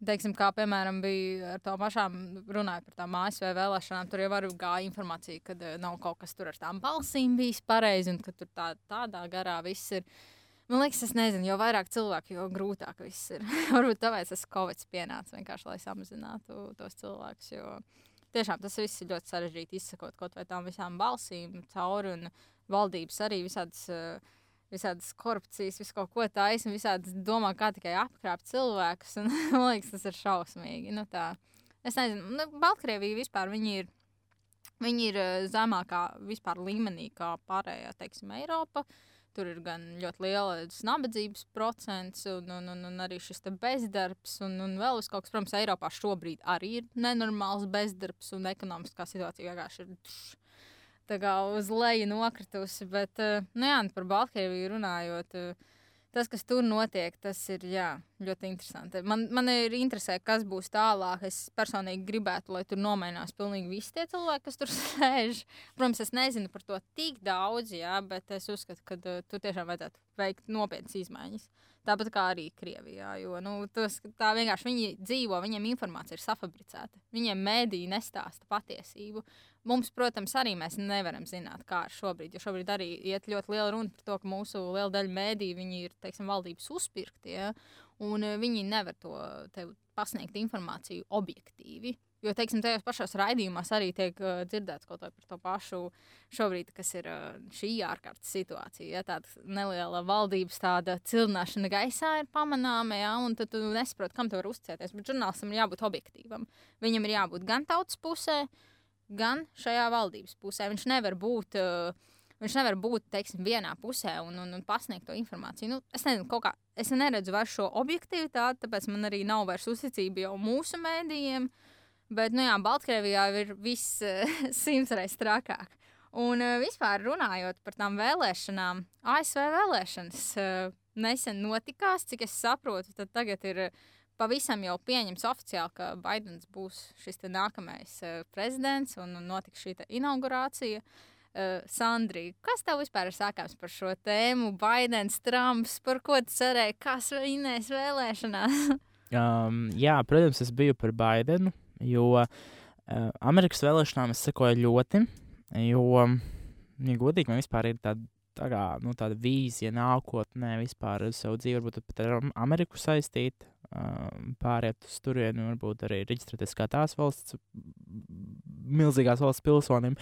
Speaker 2: Teiksim, kā piemēram bija ar to pašām runājot par tām ASV vēlēšanām, tur jau arī gāja informācija, ka uh, nav kaut kas tur ar tām balsīm bijis pareizi un ka tur tā, tādā garā viss ir. Man liekas, es nezinu, jo vairāk cilvēku, jo grūtāk viss ir. Varbūt tāpēc tas Covid pienāca vienkārši, lai samazinātu tos cilvēkus. Jo tiešām tas viss ir ļoti sarežģīti izsakot kaut vai tām visām balsīm cauri un valdības arī visādas. Uh, Visādas korupcijas, visu kaut ko tādu, visādi domā, kā tikai apkrāpt cilvēkus. Un, man liekas, tas ir šausmīgi. Nu, tā. es nezinu, nu, Baltkrievija vispār viņi ir, viņi ir eh, zemākā vispār līmenī kā pārējā, teiksim, Eiropa. Tur ir gan ļoti liela nabadzības procents, un, un, un, un arī šis bezdarbs, un, un vēl vis kaut kas, protams, Eiropā šobrīd arī ir nenormāls bezdarbs, un ekonomiskā situācija vienkārši ir tš, tā kā uz leju nokritusi. Bet, eh, nu jā, par Baltkrieviju runājot, eh, tas, kas tur notiek, tas ir jā, ļoti interesanti. Man, man ir interesē, kas būs tālāk. Es personīgi gribētu, lai tur nomainās pilnīgi visi tie cilvēki, kas tur sēž. Protams, es nezinu par to tik daudz, jā, bet es uzskatu, ka uh, tur tiešām vajadzētu veikt nopietnas izmaiņas. Tāpat kā arī Krievijā. Jo nu, tos, tā vienkārši viņi dzīvo, viņiem informācija ir safabricēta. Viņiem mēdīji nestāsta patiesību. Mums, protams, arī mēs nevaram zināt, kā ir šobrīd. Jo šobrīd arī iet ļoti liela runa par to, ka mūsu liela daļa mēdīju ir teiksim, valdības uzpirkti. Ja? Un eh, viņi nevar to pasniegt informāciju objektīvi. Jo, teiksim, tajos pašos raidījumos arī tiek uh, dzirdēts kaut kas par to pašu šobrīd, kas ir uh, šī ārkārtas situācija. Ja, tāda neliela valdības tāda cilināšana gaisā ir pamanāma, ja, un tu nesaproti, kam tu vari uzticēties. Bet žurnālistam ir jābūt objektīvam. Viņam ir jābūt gan tautas pusē, gan šajā valdības pusē. Viņš nevar būt. Uh, Viņš nevar būt teiksim, vienā pusē un, un, un pasniegt to informāciju. Nu, es nezinu, kā. Es neredzu vairs šo objektivitāti, tāpēc man arī nav vairs uzticība jau mūsu mēdījiem. Bet, nu jā, Baltkrievijā ir viss uh, simtreiz trakāk. Un uh, vispār runājot par tām vēlēšanām, ASV vēlēšanas nesen notikās, cik es saprotu, tad tagad ir uh, pavisam jau pieņemts oficiāli, ka Baidens būs šis nākamais uh, prezidents un, notiks šī inaugurācija. Uh, Sandrija, kas tev vispār ir sakāms par šo tēmu? Baidens, Trumps, par ko tu cerēji, kas vinnēs vēlēšanās?
Speaker 1: Um, jā, protams, es biju par Baidenu, jo uh, Amerikas vēlēšanām es sekoju ļoti. Jo, ja godīgi, man vispār ir tāda, tā kā, nu, tāda vīzija nākotnē, vispār uz savu dzīvi, varbūt pat ar Am- Ameriku saistīt, um, pāriet uz turieni, varbūt arī reģistrēties kā tās valsts, milzīgās valsts pilsonim.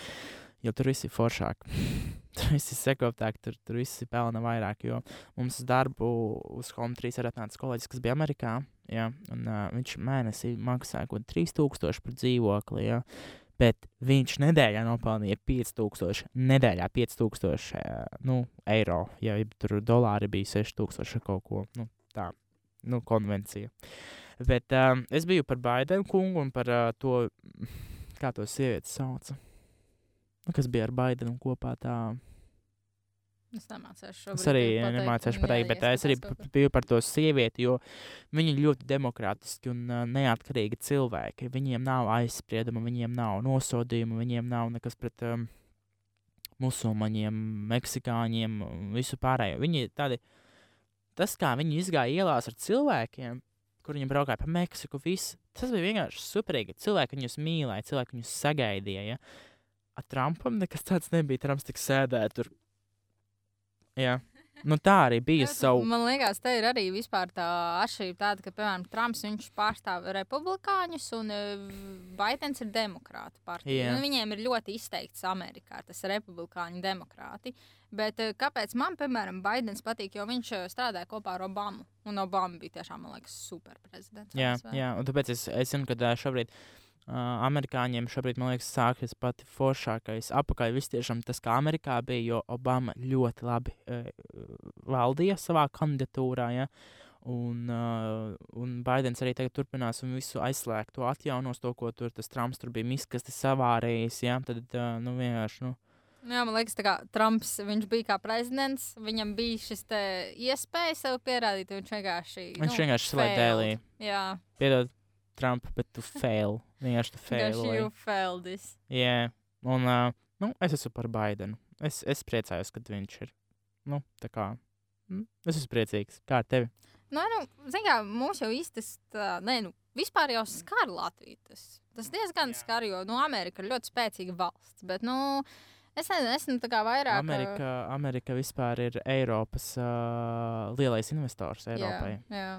Speaker 1: Jo tur viss ir foršāk. tur viss ir sekoptāk, tur, tur viss ir pelna vairāk. Jo mums uz darbu uz Home 3 ir atnācis kolēģis, kas bija Amerikā. Ja, un, uh, viņš mēnesī maksāja kaut ko 3000 par dzīvokli. Ja, bet viņš nedēļā nopelnīja 5000. Nedēļā 5000 uh, nu, eiro. Ja tur dolāri bija 6000 kaut ko. Nu, tā, nu, konvencija. Bet um, es biju par Baidenu kungu un par uh, to, kā to sievieti sauca. Nu, kas bija ar Baidenu kopā tā.
Speaker 2: Es nemācīšu šo
Speaker 1: Es arī nemācīšu pateikt, bet es arī biju par to sievieti, jo viņi ir ļoti demokrātiski un uh, neatkarīgi cilvēki. Viņiem nav aizsprieduma, viņiem nav nosodījuma, viņiem nav nekas pret um, musulmaņiem, meksikāņiem un visu pārējo. Viņi ir tādi, tas, kā viņi izgāja ielās ar cilvēkiem, kur viņi braukāja pa Meksiku, viss, tas bija vienkārši superīgi. Cilvēki viņus mīlēja, cilvēki viņus sagaidīja. Ja? Ar Trumpam nekas tāds nebija. Trumps tik sēdēja tur. Jā. Nu, tā arī bija
Speaker 2: Bet
Speaker 1: savu.
Speaker 2: Man liekas, te ir arī vispār tā atšķirība tāda, ka, piemēram, Trumps viņš pārstāv republikāņus un uh, Baidens ir demokrāta partija.
Speaker 1: Jā.
Speaker 2: Nu, viņiem ir ļoti izteikts Amerikā tas republikāņu demokrāti. Bet uh, kāpēc man, piemēram, Baidens patīk, jo viņš uh, strādāja kopā ar Obamu. Un Obama bija tiešām, man liekas, super prezidents.
Speaker 1: Jā, jā, un tāpēc es, es zinu, ka šobrīd uh, amerikāņiem šobrīd, man liekas, sākas pati foršākais apakaļ. Viss tiešām tas, kā Amerikā bija, jo Obama ļoti labi uh, valdīja savā kandidatūrā. Ja? Un, uh, un Baidens arī tagad turpinās un visu aizslēgt, to atjaunos, to, ko tur tas Trumps tur bija miskasti savārējis. Ja? Tad, uh, nu, vienkārši, nu,
Speaker 2: Nu Jā, man liekas, ka Trumps viņš bija kā prezidents. Viņam bija šis iespēja sev pierādīt. Viņš vienkārši.
Speaker 1: viņš
Speaker 2: nu,
Speaker 1: vienkārši
Speaker 2: failed.
Speaker 1: dēlī.
Speaker 2: Jā,
Speaker 1: Piedod, Trump, bet tu fail. Vienkārši tu fail.
Speaker 2: you failed this.
Speaker 1: Jā, un uh, nu, es esmu par Baidenu. Es, es priecājos, ka viņš ir. Nu, tā kā. Mm, es esmu priecīgs. Kā ar tevi?
Speaker 2: Nu, nu, zin kā, mums jau īsti tas, ne, nu, vispār jau skar Latviju. Tas, tas diezgan
Speaker 1: Jā.
Speaker 2: skar, jo, nu, Amerika ir ļoti spēcīga valsts, bet, nu, es nezinu, tā kā vairāk.
Speaker 1: Amerika, Amerika vispār ir Eiropas uh, lielais investors Eiropai.
Speaker 2: Jā, jā.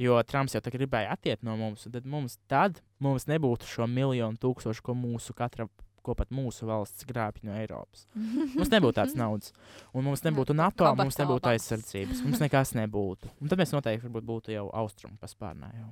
Speaker 1: Jo Trumps jau tā gribēja attiekt no mums, tad mums, tad mums nebūtu šo miljonu tūkstošu, ko mūsu katra. Ko pat mūsu valsts grābj no Eiropas. Mums nebūtu tādas naudas. Un mums nebūtu NATO, mums nebūtu aizsardzības. Mums nekas nebūtu. Un tad mēs noteikti būtu jau austrumu paspārnē. Jau.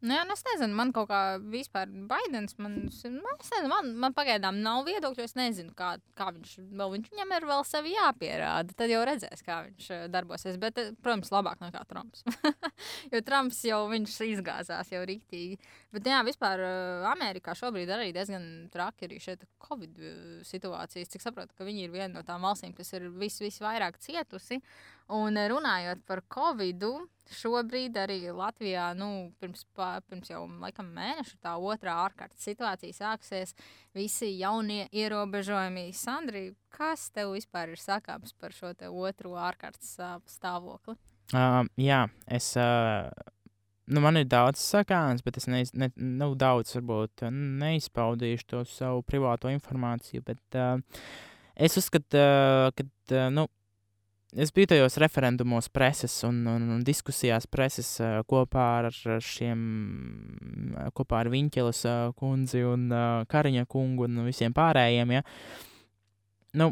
Speaker 2: Nu, jā, nu, es nezinu, man kaut kā vispār Baidens, man, s- nu, nezinu, man, man pagaidām nav viedokļu, es nezinu, kā, kā viņš, vēl viņš viņam ir vēl sevi jāpierāda, tad jau redzēs, kā viņš eh, darbosies, bet, eh, protams, labāk nekā Trumps, jo Trumps jau viņš izgāzās jau riktīgi, bet jā, vispār eh, Amerikā šobrīd arī diezgan traki arī šeit Covid situācijas, cik saprotu, ka viņi ir viena no tām valstīm, kas ir vis, visvairāk cietusi, un eh, runājot par Covidu, šobrīd arī Latvijā, nu, pirms, pa, pirms jau laikam, mēneša tā otrā ārkārtas situācija sāksies, visi jaunie ierobežojumi. Sandri, kas tev vispār ir sakāms par šo otro ārkārtas stāvokli?
Speaker 1: Uh, jā, es. Uh, nu, man ir daudz sakāms, bet es neiz, ne, nu, daudz varbūt neizpaudīšu to savu privāto informāciju. Bet uh, es uzskatu, uh, ka. Uh, nu, Es biju tajos referendumos, preses un, un, un diskusijās preses kopā ar šiem, kopā ar Viņķelas kundzi un Kariņa kungu un visiem pārējiem. Ja. Nu,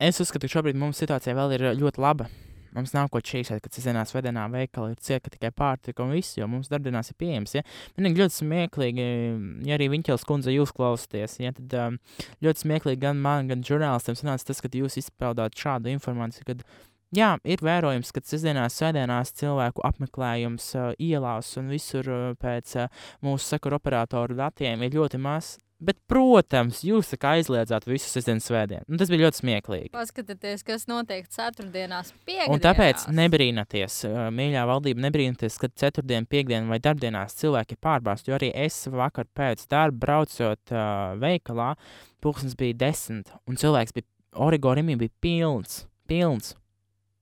Speaker 1: es uzskatu, ka šobrīd mums situācija vēl ir ļoti laba. Mums nav ko čīksēt, kad sestdienās, vēdienā veikali ir cieka tikai pārtika un viss, jo mums darbdienās ir pieejams. Ja? Man ir ļoti smieklīgi, ja arī Viņķels kundze jūs klausāties, ja, tad um, ļoti smieklīgi gan man, gan žurnālistiem sanāca tas, ka jūs izpaudāt šādu informāciju, kad jā, ir vērojams, ka sestdienās, svētdienās cilvēku apmeklējums uh, ielās un visur uh, pēc uh, mūsu sakaru operatoru datiem ir ļoti maz. Bet, protams, jūs aizliedzāt visu sestdienas svētdienu. Nu, tas bija ļoti smieklīgi.
Speaker 2: Paskatieties, kas notiek ceturtdienās, piekdienās.
Speaker 1: Un tāpēc nebrīnaties, mīļā valdība, nebrīnaties, kad ceturtdien, piekdien vai darbdienās cilvēki ir pārbāzti. Jo arī es vakar pēc darba braucot uh, veikalā, pulkstenis bija desmit, un cilvēks bija origorimi bija pilns. pilns.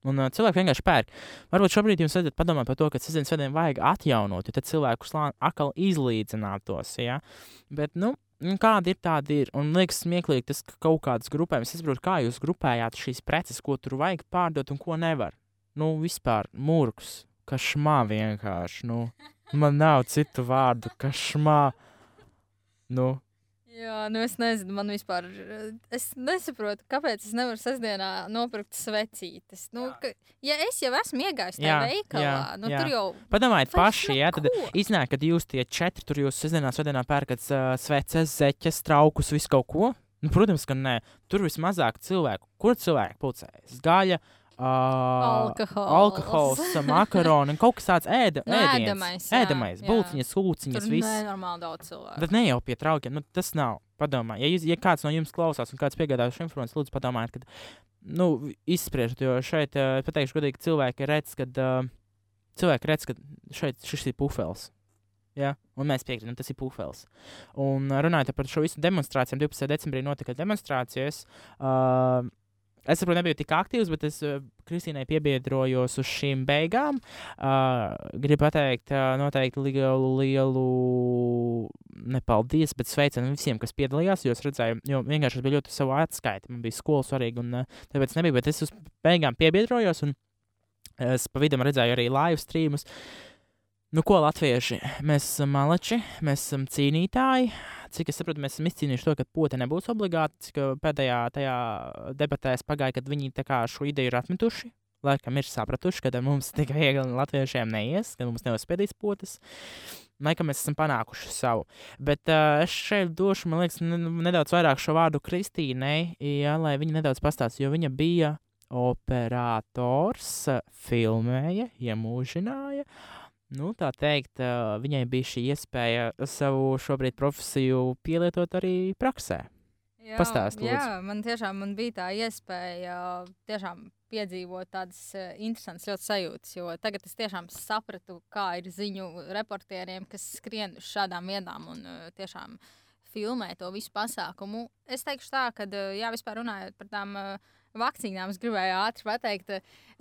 Speaker 1: Un uh, cilvēki vienkārši pērk. Varbūt šobrīd jums vajadzētu padomāt par to, ka sestdienas svētdien vajag atjaunot, jo tad cilvēku slāni atkal izlīdzinātos. Ja? Bet, nu, nu, kāda ir tāda ir. Un liekas smieklīgi tas, ka kaut kādas grupējumas, es saprotu, kā jūs grupējāt šīs preces, ko tur vajag pārdot un ko nevar. Nu, vispār mūrgs, ka šmā vienkārši. Nu, man nav citu vārdu, ka šmā. Nu,
Speaker 2: Jā, nu es nezinu, man vispār. Es nesaprotu, kāpēc es nevaru sestdienā nopirkt svecītes. Nu, ka, ja es jau esmu iegājis tajā
Speaker 1: Jā,
Speaker 2: veikalā,
Speaker 1: jā,
Speaker 2: nu
Speaker 1: jā.
Speaker 2: tur jau.
Speaker 1: padomājiet paši,
Speaker 2: nav
Speaker 1: ja tad
Speaker 2: ko.
Speaker 1: iznāk, kad jūs tie četri tur jūs sestdienās, svētdienā pērkat uh, sveces, zeķes, traukus, visu kaut ko. Nu, protams, ka nē. Tur vismazāk cilvēku. Kur cilvēki pulcējas? Gaļa, uh,
Speaker 2: Alkohols.
Speaker 1: alkohols, makaroni, kaut kas tāds ēda,
Speaker 2: Nu,
Speaker 1: ēdiens.
Speaker 2: ēdamais, jā,
Speaker 1: ēdamais,
Speaker 2: jā.
Speaker 1: bulciņas, sūciņas, viss.
Speaker 2: nenormāli daudz cilvēku.
Speaker 1: Bet ne jau pie traukiem, nu, tas nav. Padomā, ja, jūs, ja kāds no jums klausās un kāds piegādājas šo informāciju, lūdzu, padomājiet, kad nu, izspriežat, jo šeit, uh, pateikšu, godīgi, cilvēki redz, ka uh, cilvēki redz, ka šeit šis ir pufels. Ja? Un mēs piekrītam, tas ir pufels. Un uh, runājot par šo visu demonstrāciju, 12. decembrī notika demonstrācijas. Uh, es saprotu, nebiju tik aktīvs, bet es uh, Kristīnai piebiedrojos uz šīm beigām. Uh, gribu pateikt, uh, noteikti lielu, lielu nepaldies, bet sveicienu visiem, kas piedalījās. Jo es redzēju, jo vienkārši es biju ļoti savu atskaiti. Man bija skola svarīga, un uh, tāpēc nebija. Bet es uz beigām piebiedrojos, un es pa vidam redzēju arī live streamus. Nu, ko latvieši? Mēs esam maleči, mēs esam cīnītāji. Cik es saprotu, mēs esam izcīnījuši to, ka pote nebūs obligāti. Pēdējā tajā debatēs pagāja, kad viņi šo ideju ir atmetuši. Laikam ir sapratuši, ka mums tik viegli latviešiem neies, ka mums neuzspēdīs potes. Laikam mēs esam panākuši savu. Bet uh, es šeit došu, man liekas, nedaudz vairāk šo vārdu Kristīnai, ja, lai viņa nedaudz pastāstītu, jo viņa bija operators, filmēja, iemūžināja. Ja nu, tā teikt, viņai bija šī iespēja savu šobrīd profesiju pielietot arī praksē.
Speaker 2: Jā,
Speaker 1: Pastāst,
Speaker 2: jā, man tiešām man bija tā iespēja tiešām piedzīvot tādas interesantas ļoti sajūtas, jo tagad es tiešām sapratu, kā ir ziņu reportieriem, kas skrien uz šādām vietām un tiešām filmē to visu pasākumu. Es teikšu tā, ka, jā, vispār runājot par tām uh, vakcīnām es gribēju ātri pateikt,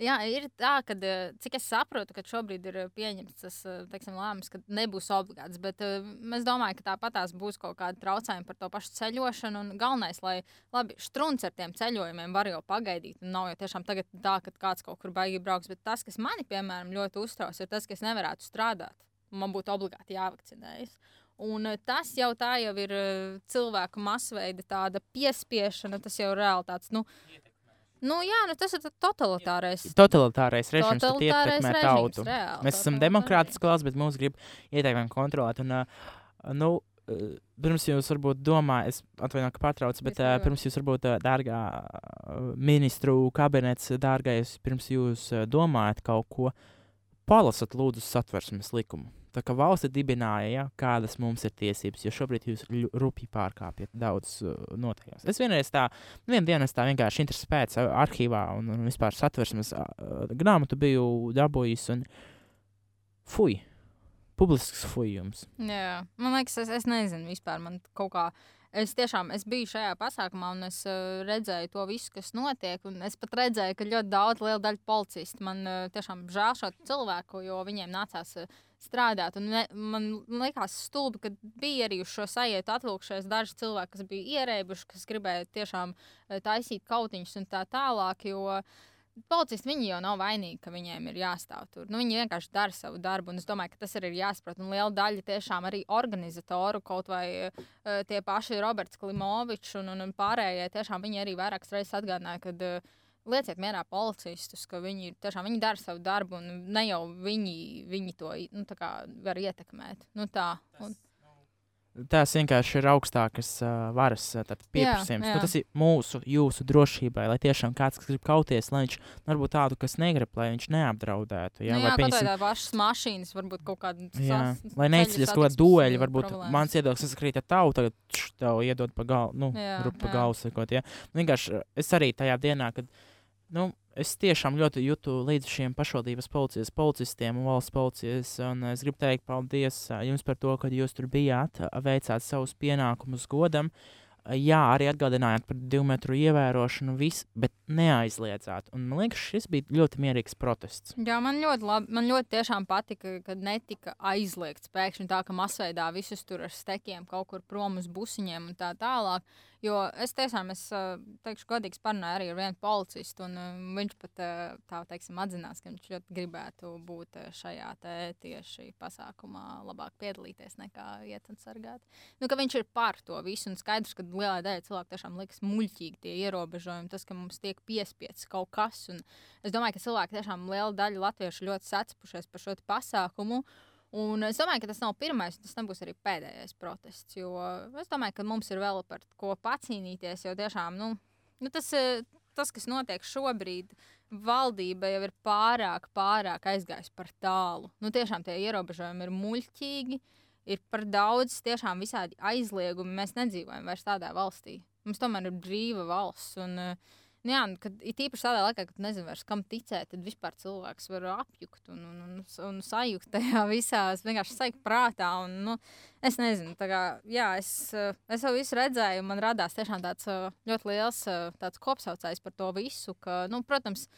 Speaker 2: jā, ir tā, ka cik es saprotu, ka šobrīd ir pieņemts tas teiksim, lēmums, ka nebūs obligāts. Bet es domāju, ka tāpat tās būs kaut kāda traucējuma par to pašu ceļošanu. Galvenais, lai labi, strunts ar tiem ceļojumiem var jau pagaidīt. Nav jau tiešām tagad tā, ka kāds kaut kur baigi brauks. Bet tas, kas mani, piemēram, ļoti uztrauc, ir tas, ka es nevarētu strādāt. Man būtu obligāti jāvakcinējas. Un tas jau tā jau ir cilvēku masveida tāda piespiešana, tas jau ir reāli tāds. Nu, Nu, jā, nu tas ir totalitārais.
Speaker 1: Totalitārais režīms, kas ietekmē tautu. Reāli, Mēs esam demokrātiski valsts, bet mums grib ieteikumi kontrolēt. Un, uh, nu, uh, pirms jūs varbūt domājat, es atvainojos, ka pārtraucu, bet uh, pirms jūs varbūt, uh, dārgā uh, ministru kabinets, dārgais, pirms jūs uh, domājat kaut ko, palasat lūdzu satversmes likumu. Tā kā valsts dibināja, ja, kādas mums ir tiesības, jo šobrīd jūs rupji pārkāpjat daudz uh, noteikumus. Es vienreiz tā, vienu dienu es tā vienkārši interesēju pēc uh, arhīvā un, un vispār satversmes uh, grāmatu biju dabūjis un fuj. Publisks fujums.
Speaker 2: Jā, man liekas, es, es nezinu vispār. Man kaut kā Es tiešām es biju šajā pasākumā, un es uh, redzēju to visu, kas notiek. Es pat redzēju, ka ļoti daudz, liela daļa policistu man uh, tiešām žēl šo cilvēku, jo viņiem nācās uh, strādāt. Un ne, man liekas, stulbi, ka bija arī uz šo sajūtu atvilkšies daži cilvēki, kas bija ierēbuši, kas gribēja tiešām uh, taisīt kautiņus un tā tālāk. Jo, policisti viņi jau nav vainīgi, ka viņiem ir jāstāv tur. Nu, viņi vienkārši dara savu darbu, un es domāju, ka tas arī ir jāsaprot. Un liela daļa tiešām arī organizatoru, kaut vai uh, tie paši Roberts Klimovičs un, un, un pārējie, tiešām viņi arī vairākas reizes atgādināja, ka uh, lieciet mierā policistus, ka viņi, tiešām, viņi dara savu darbu, un ne jau viņi, viņi to nu, var ietekmēt. Nu, tā, un,
Speaker 1: Tās vienkārši ir augstākas uh, varas uh, pieprasījums. Jā, jā. Nu, tas ir mūsu, jūsu drošībai, lai tiešām kāds, kas grib kauties, lai viņš varbūt tādu, kas negrib, lai viņš neapdraudētu.
Speaker 2: Jā, nu, jā pieņasim... tā pašas mašīnas, varbūt kaut kāda.
Speaker 1: Jā, lai neizceļas kaut kāda dueļa, varbūt problēmas. mans iedoklis sakrīt ar tavu, tagad tev iedod pa galvu, nu, pa galvu sakot. Jā. Vienkārši es arī tajā dienā, kad, nu, es tiešām ļoti jūtu līdz šiem pašvaldības policijas policistiem un valsts policijas. Un es gribu teikt paldies jums par to, ka jūs tur bijāt, veicāt savus pienākumus godam. Jā, arī atgādinājāt par divu metru ievērošanu, viss, bet neaizliedzāt. Un, man liekas, šis bija ļoti mierīgs protests.
Speaker 2: Jā, man ļoti, labi, man ļoti patika, ka netika aizliegts pēkšņi tā, ka masveidā visus tur ar stekiem kaut kur prom uz busiņiem un tā tālāk. Jo es tiešām, es teikšu, godīgs parunāju arī ar vienu policistu, un viņš pat tā teiksim, atzinās, ka viņš ļoti gribētu būt šajā tieši pasākumā, labāk piedalīties nekā iet un sargāt. Nu, viņš ir par to visu, un skaidrs, ka lielai daļai cilvēku tiešām liekas muļķīgi tie ierobežojumi, tas, ka mums tiek piespiests kaut kas. Es domāju, ka cilvēki tiešām liela daļa latviešu ļoti sacepušies par šo pasākumu. Un es domāju, ka tas nav pirmais, tas nebūs arī pēdējais protests. Jo es domāju, ka mums ir vēl par ko pacīnīties. Jo tiešām nu, nu tas, eh, tas, kas notiek šobrīd, valdība jau ir pārāk, pārāk aizgājusi par tālu. Nu, tiešām tie ierobežojumi ir muļķīgi, ir par daudz, tiešām visādi aizliegumi. Mēs nedzīvojam vairs tādā valstī. Mums tomēr ir brīva valsts. Un, uh, Nu, jā, kad ir īpaši tādā laikā, kad nezinu, vairs, kam ticēt, tad vispār cilvēks var apjukt un, un, un, un sajukt tajā visā, vienkārši sajūt prātā. Un, nu, es nezinu, kā, jā, es, es jau visu redzēju, man radās tiešām tāds ļoti liels tāds kopsaucējs par to visu, ka, nu, protams,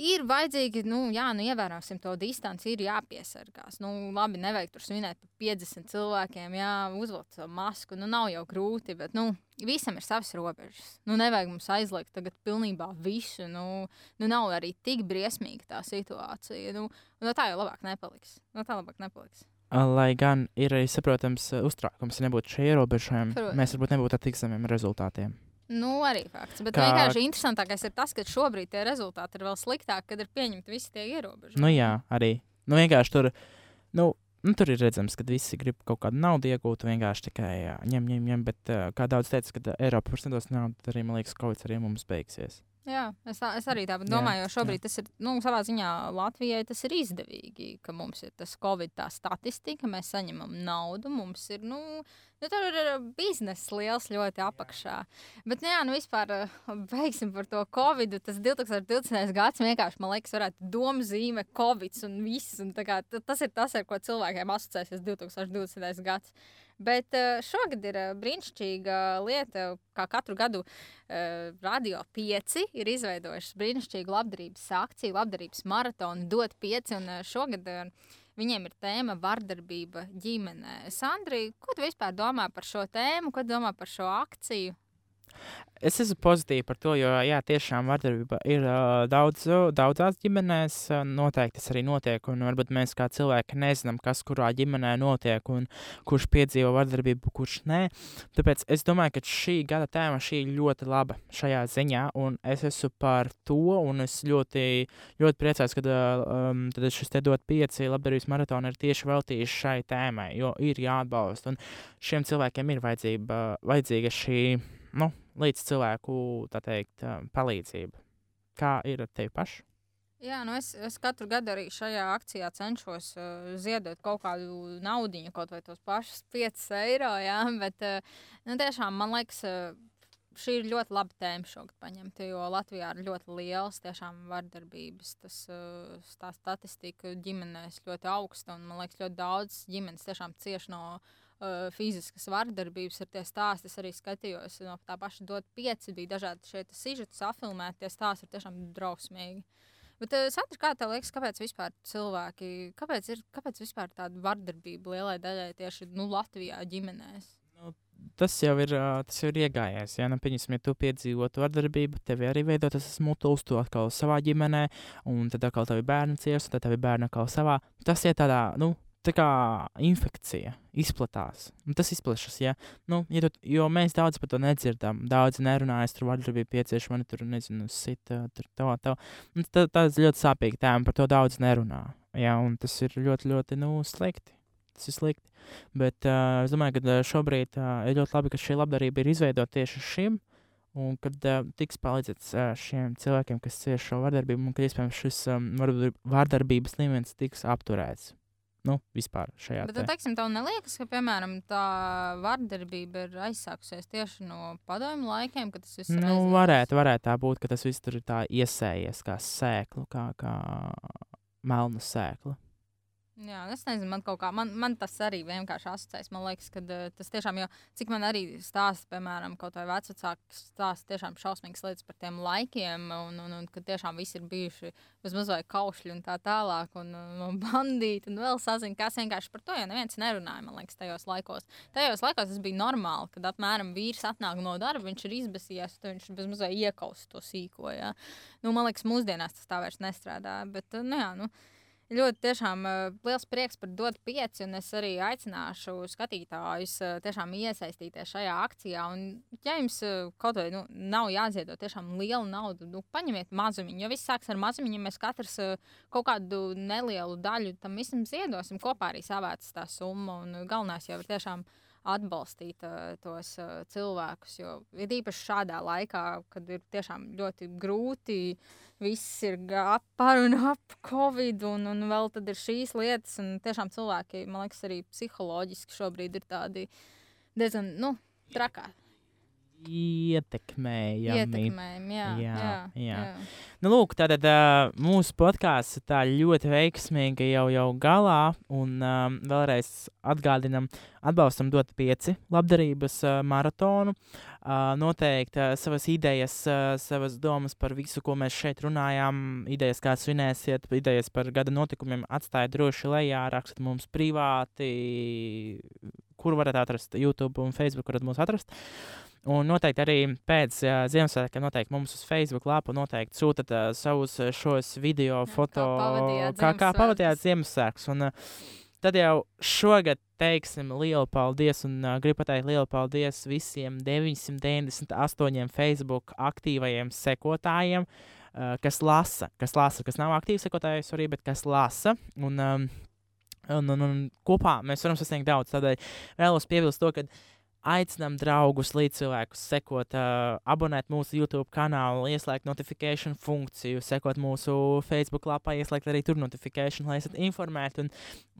Speaker 2: Ir vajadzīgi, nu, jā, nu, ievērosim to distanci, ir jāpiesargās. Nu, labi, nevajag tur svinēt par 50 cilvēkiem, jā, uzvilkt savu masku. Nu, nav jau grūti, bet, nu, visam ir savas robežas. Nu, nevajag mums aizliegt tagad pilnībā visu. Nu, nu nav arī tik briesmīga tā situācija. Nu, no tā jau labāk nepaliks. No tā labāk nepaliks.
Speaker 1: Lai gan ir arī saprotams uztraukums, ja nebūtu šie ierobežojumi, mēs varbūt nebūtu ar tik zemiem rezultātiem.
Speaker 2: Nu, arī fakts. Bet kā... vienkārši interesantākais ir tas, ka šobrīd tie rezultāti ir vēl sliktāki, kad ir pieņemti visi tie ierobežojumi.
Speaker 1: Nu, jā, arī. Nu, vienkārši tur, nu, nu, tur ir redzams, ka visi grib kaut kādu naudu iegūt, vienkārši tikai jā, ņem, ņem, ņem. Bet, kā daudz teica, ka Eiropa nedos naudu, tad arī, man liekas, kaut kas arī mums beigsies.
Speaker 2: Jā, es, tā, es arī tādu domāju, jo šobrīd jā. tas ir, nu, savā ziņā Latvijai tas ir izdevīgi, ka mums ir tas Covid tā statistika, mēs saņemam naudu, mums ir, nu, nu tur ir biznesa liels ļoti apakšā. Bet, nu, jā, nu, vispār beigsim par to Covid. Tas 2020. gads vienkārši, man liekas, varētu domu zīme Covid un viss. Un kā, tas ir tas, ar ko cilvēkiem asociēsies 2020. gads. Bet uh, šogad ir uh, brīnišķīga lieta, kā katru gadu uh, Radio 5 ir izveidojuši brīnišķīgu labdarības akciju, labdarības maratonu, dot 5. Un šogad viņiem ir tēma vardarbība ģimenē. Sandri, ko tu vispār domā par šo tēmu, ko domā par šo akciju?
Speaker 1: Es esmu pozitīvs par to, jo jā, tiešām vardarbība ir uh, daudz, daudzās ģimenēs. Uh, noteikti tas arī notiek, un varbūt mēs kā cilvēki nezinām, kas kurā ģimenē notiek, un kurš piedzīvo vardarbību, kurš nē. Tāpēc es domāju, ka šī gada tēma šī ļoti laba šajā ziņā, un es esmu par to, un es ļoti, ļoti priecājos, ka um, šis te dot pieci labdarības maratoni ir tieši veltījuši šai tēmai, jo ir jāatbalsta, un šiem cilvēkiem ir vajadzība, vajadzīga šī nu, līdz cilvēku teikt, palīdzību. Kā ir ar tevi pašu?
Speaker 2: Jā, nu es, es katru gadu arī šajā akcijā cenšos uh, ziedot kaut kādu naudu, kaut vai tos pašus 5 eiro. Jā, bet uh, nu, tiešām man liekas, uh, šī ir ļoti laba tēma šogad paņemt, jo Latvijā ir ļoti liels tiešām vardarbības. Tas uh, tā statistika ģimenēs ļoti augsta, un man liekas, ļoti daudz ģimenes tiešām cieši no uh, fiziskas vardarbības ir tie stāsti. Es arī skatījos, no tā paša dot pieci bija dažādi šie sižeti safilmēti. Tie stāsti ir tiešām drausmīgi. Bet, uh, Sandra, kā tev liekas, kāpēc vispār cilvēki, kāpēc ir kāpēc vispār tāda vardarbība lielai daļai tieši nu, Latvijā ģimenēs?
Speaker 1: Nu, tas jau ir, tas jau ir iegājies. Ja, nu, pieņemsim, ja tu piedzīvotu vardarbību, tev arī veido tas mutulis, tu atkal savā ģimenē, un tad atkal tavi bērni cieš, un tad tavi bērni atkal savā. Tas ir tādā, nu, tā kā infekcija izplatās. Un tas izplatās, ja, nu, ja tu, jo mēs daudz par to nedzirdam. Daudz nerunājas, tur vardarbība pieciešama, man tur nezinu, sita, tur tā, tā. Tā, tā ir ļoti sāpīga tēma, par to daudz nerunā. Ja, un tas ir ļoti, ļoti, nu, slikti. Tas ir slikti. Bet uh, es domāju, ka šobrīd uh, ir ļoti labi, ka šī labdarība ir izveidota tieši šim. Un kad uh, tiks palīdzēts uh, šiem cilvēkiem, kas cieš šo vardarbību, un ka iespējams šis um, vardarbības līmenis tiks apturēts nu, vispār šajā
Speaker 2: Bet, te. teiksim, tev neliekas, ka, piemēram, tā vardarbība ir aizsākusies tieši no padomju laikiem, kad tas viss
Speaker 1: ir. Nu, varētu, varētu tā būt, ka tas viss tur ir tā iesējies kā sēklu, kā, kā melna sēkla.
Speaker 2: Jā, es nezinu, man kaut kā, man, man tas arī vienkārši asociēs. Man liekas, ka uh, tas tiešām, jo cik man arī stāsta, piemēram, kaut vai vecāki stāsta tiešām šausmīgas lietas par tiem laikiem, un, un, un ka tiešām visi ir bijuši bezmaz vai kaušļi un tā tālāk, un, un bandīti, un vēl sazina, kas vienkārši par to, jo neviens nerunāja, man liekas, tajos laikos. Tajos laikos tas bija normāli, kad apmēram vīrs atnāk no darba, viņš ir izbasījies, tad viņš bezmaz vai iekausa to sīko, jā. Nu, man liekas, mūsdienās tas tā vairs nestrādā, bet, nu jā, nu ļoti tiešām uh, liels prieks par dot pieci, un es arī aicināšu skatītājus uh, tiešām iesaistīties šajā akcijā. Un, ja jums uh, kaut vai nu, nav jāziedo tiešām liela nauda, nu, paņemiet mazumiņu, jo viss sāks ar mazumiņu, mēs katrs uh, kaut kādu nelielu daļu tam visam ziedosim, kopā arī savāc tā summa, un galvenais jau ir tiešām atbalstīt uh, tos uh, cilvēkus. Jo ir īpaši šādā laikā, kad ir tiešām ļoti grūti viss ir par un ap covid, un, un vēl tad ir šīs lietas. Un tiešām cilvēki, man liekas, arī psiholoģiski šobrīd ir tādi diezgan, nu, trakā.
Speaker 1: Ietekmējami.
Speaker 2: ietekmējami. Jā,
Speaker 1: Jā,
Speaker 2: jā,
Speaker 1: jā.
Speaker 2: jā.
Speaker 1: Nu, lūk, tātad uh, mūsu podkāsts ir tā ļoti veiksmīgi jau, jau galā. Un um, vēlreiz atgādinām, atbalstam dot pieci labdarības uh, maratonu. Uh, noteikti uh, savas idejas, uh, savas domas par visu, ko mēs šeit runājām, idejas, kā svinēsiet, idejas par gada notikumiem, atstājiet droši lejā, rakstiet mums privāti, kur varat atrast YouTube un Facebook, varat mūs atrast. Un noteikti arī pēc uh, Ziemassvētkiem, noteikti mums uz Facebook lapu noteikti sūtat uh, savus uh, šos video,
Speaker 2: Jā,
Speaker 1: foto, kā, pavadījāt
Speaker 2: Ziemassvētkus.
Speaker 1: Uh, tad jau šogad teiksim lielu paldies un uh, gribu pateikt lielu paldies visiem 998 Facebook aktīvajiem sekotājiem, uh, kas lasa, kas lasa, kas nav aktīvi sekotāji, arī, bet kas lasa. Un, um, Un, un, un kopā mēs varam sasniegt daudz. Tādēļ vēlos piebilst to, ka aicinām draugus, līdzcilvēkus, sekot, uh, abonēt mūsu YouTube kanālu, ieslēgt notifikāciju funkciju, sekot mūsu Facebook lapā, ieslēgt arī tur notifikāciju, lai esat informēti. Un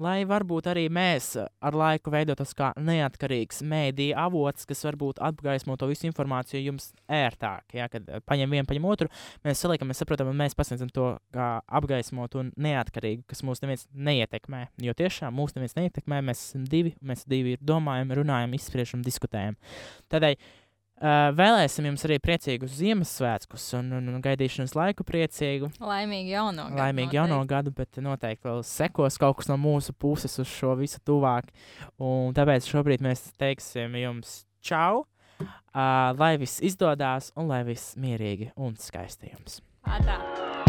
Speaker 1: lai varbūt arī mēs ar laiku veidotos kā neatkarīgs mēdīja avots, kas varbūt apgaismo to visu informāciju jums ērtāk. Ja, kad paņem vienu, paņem otru, mēs saliekam, mēs saprotam, un mēs pasniedzam to kā apgaismot un neatkarīgi, kas mūs neviens neietekmē. Jo tiešām mūs neviens neietekmē, mēs esam divi, mēs divi domājam, runājam, izspriežam, diskutējam. Tādēļ uh, vēlēsim jums arī priecīgus Ziemassvētkus un, un, un gaidīšanas laiku priecīgu.
Speaker 2: Laimīgi jauno gadu.
Speaker 1: Laimīgi jauno gadu, bet noteikti vēl sekos kaut kas no mūsu puses uz šo visu tuvāk. Un tāpēc šobrīd mēs teiksim jums čau, uh, lai viss izdodas un lai viss mierīgi un skaisti jums.
Speaker 2: Atā.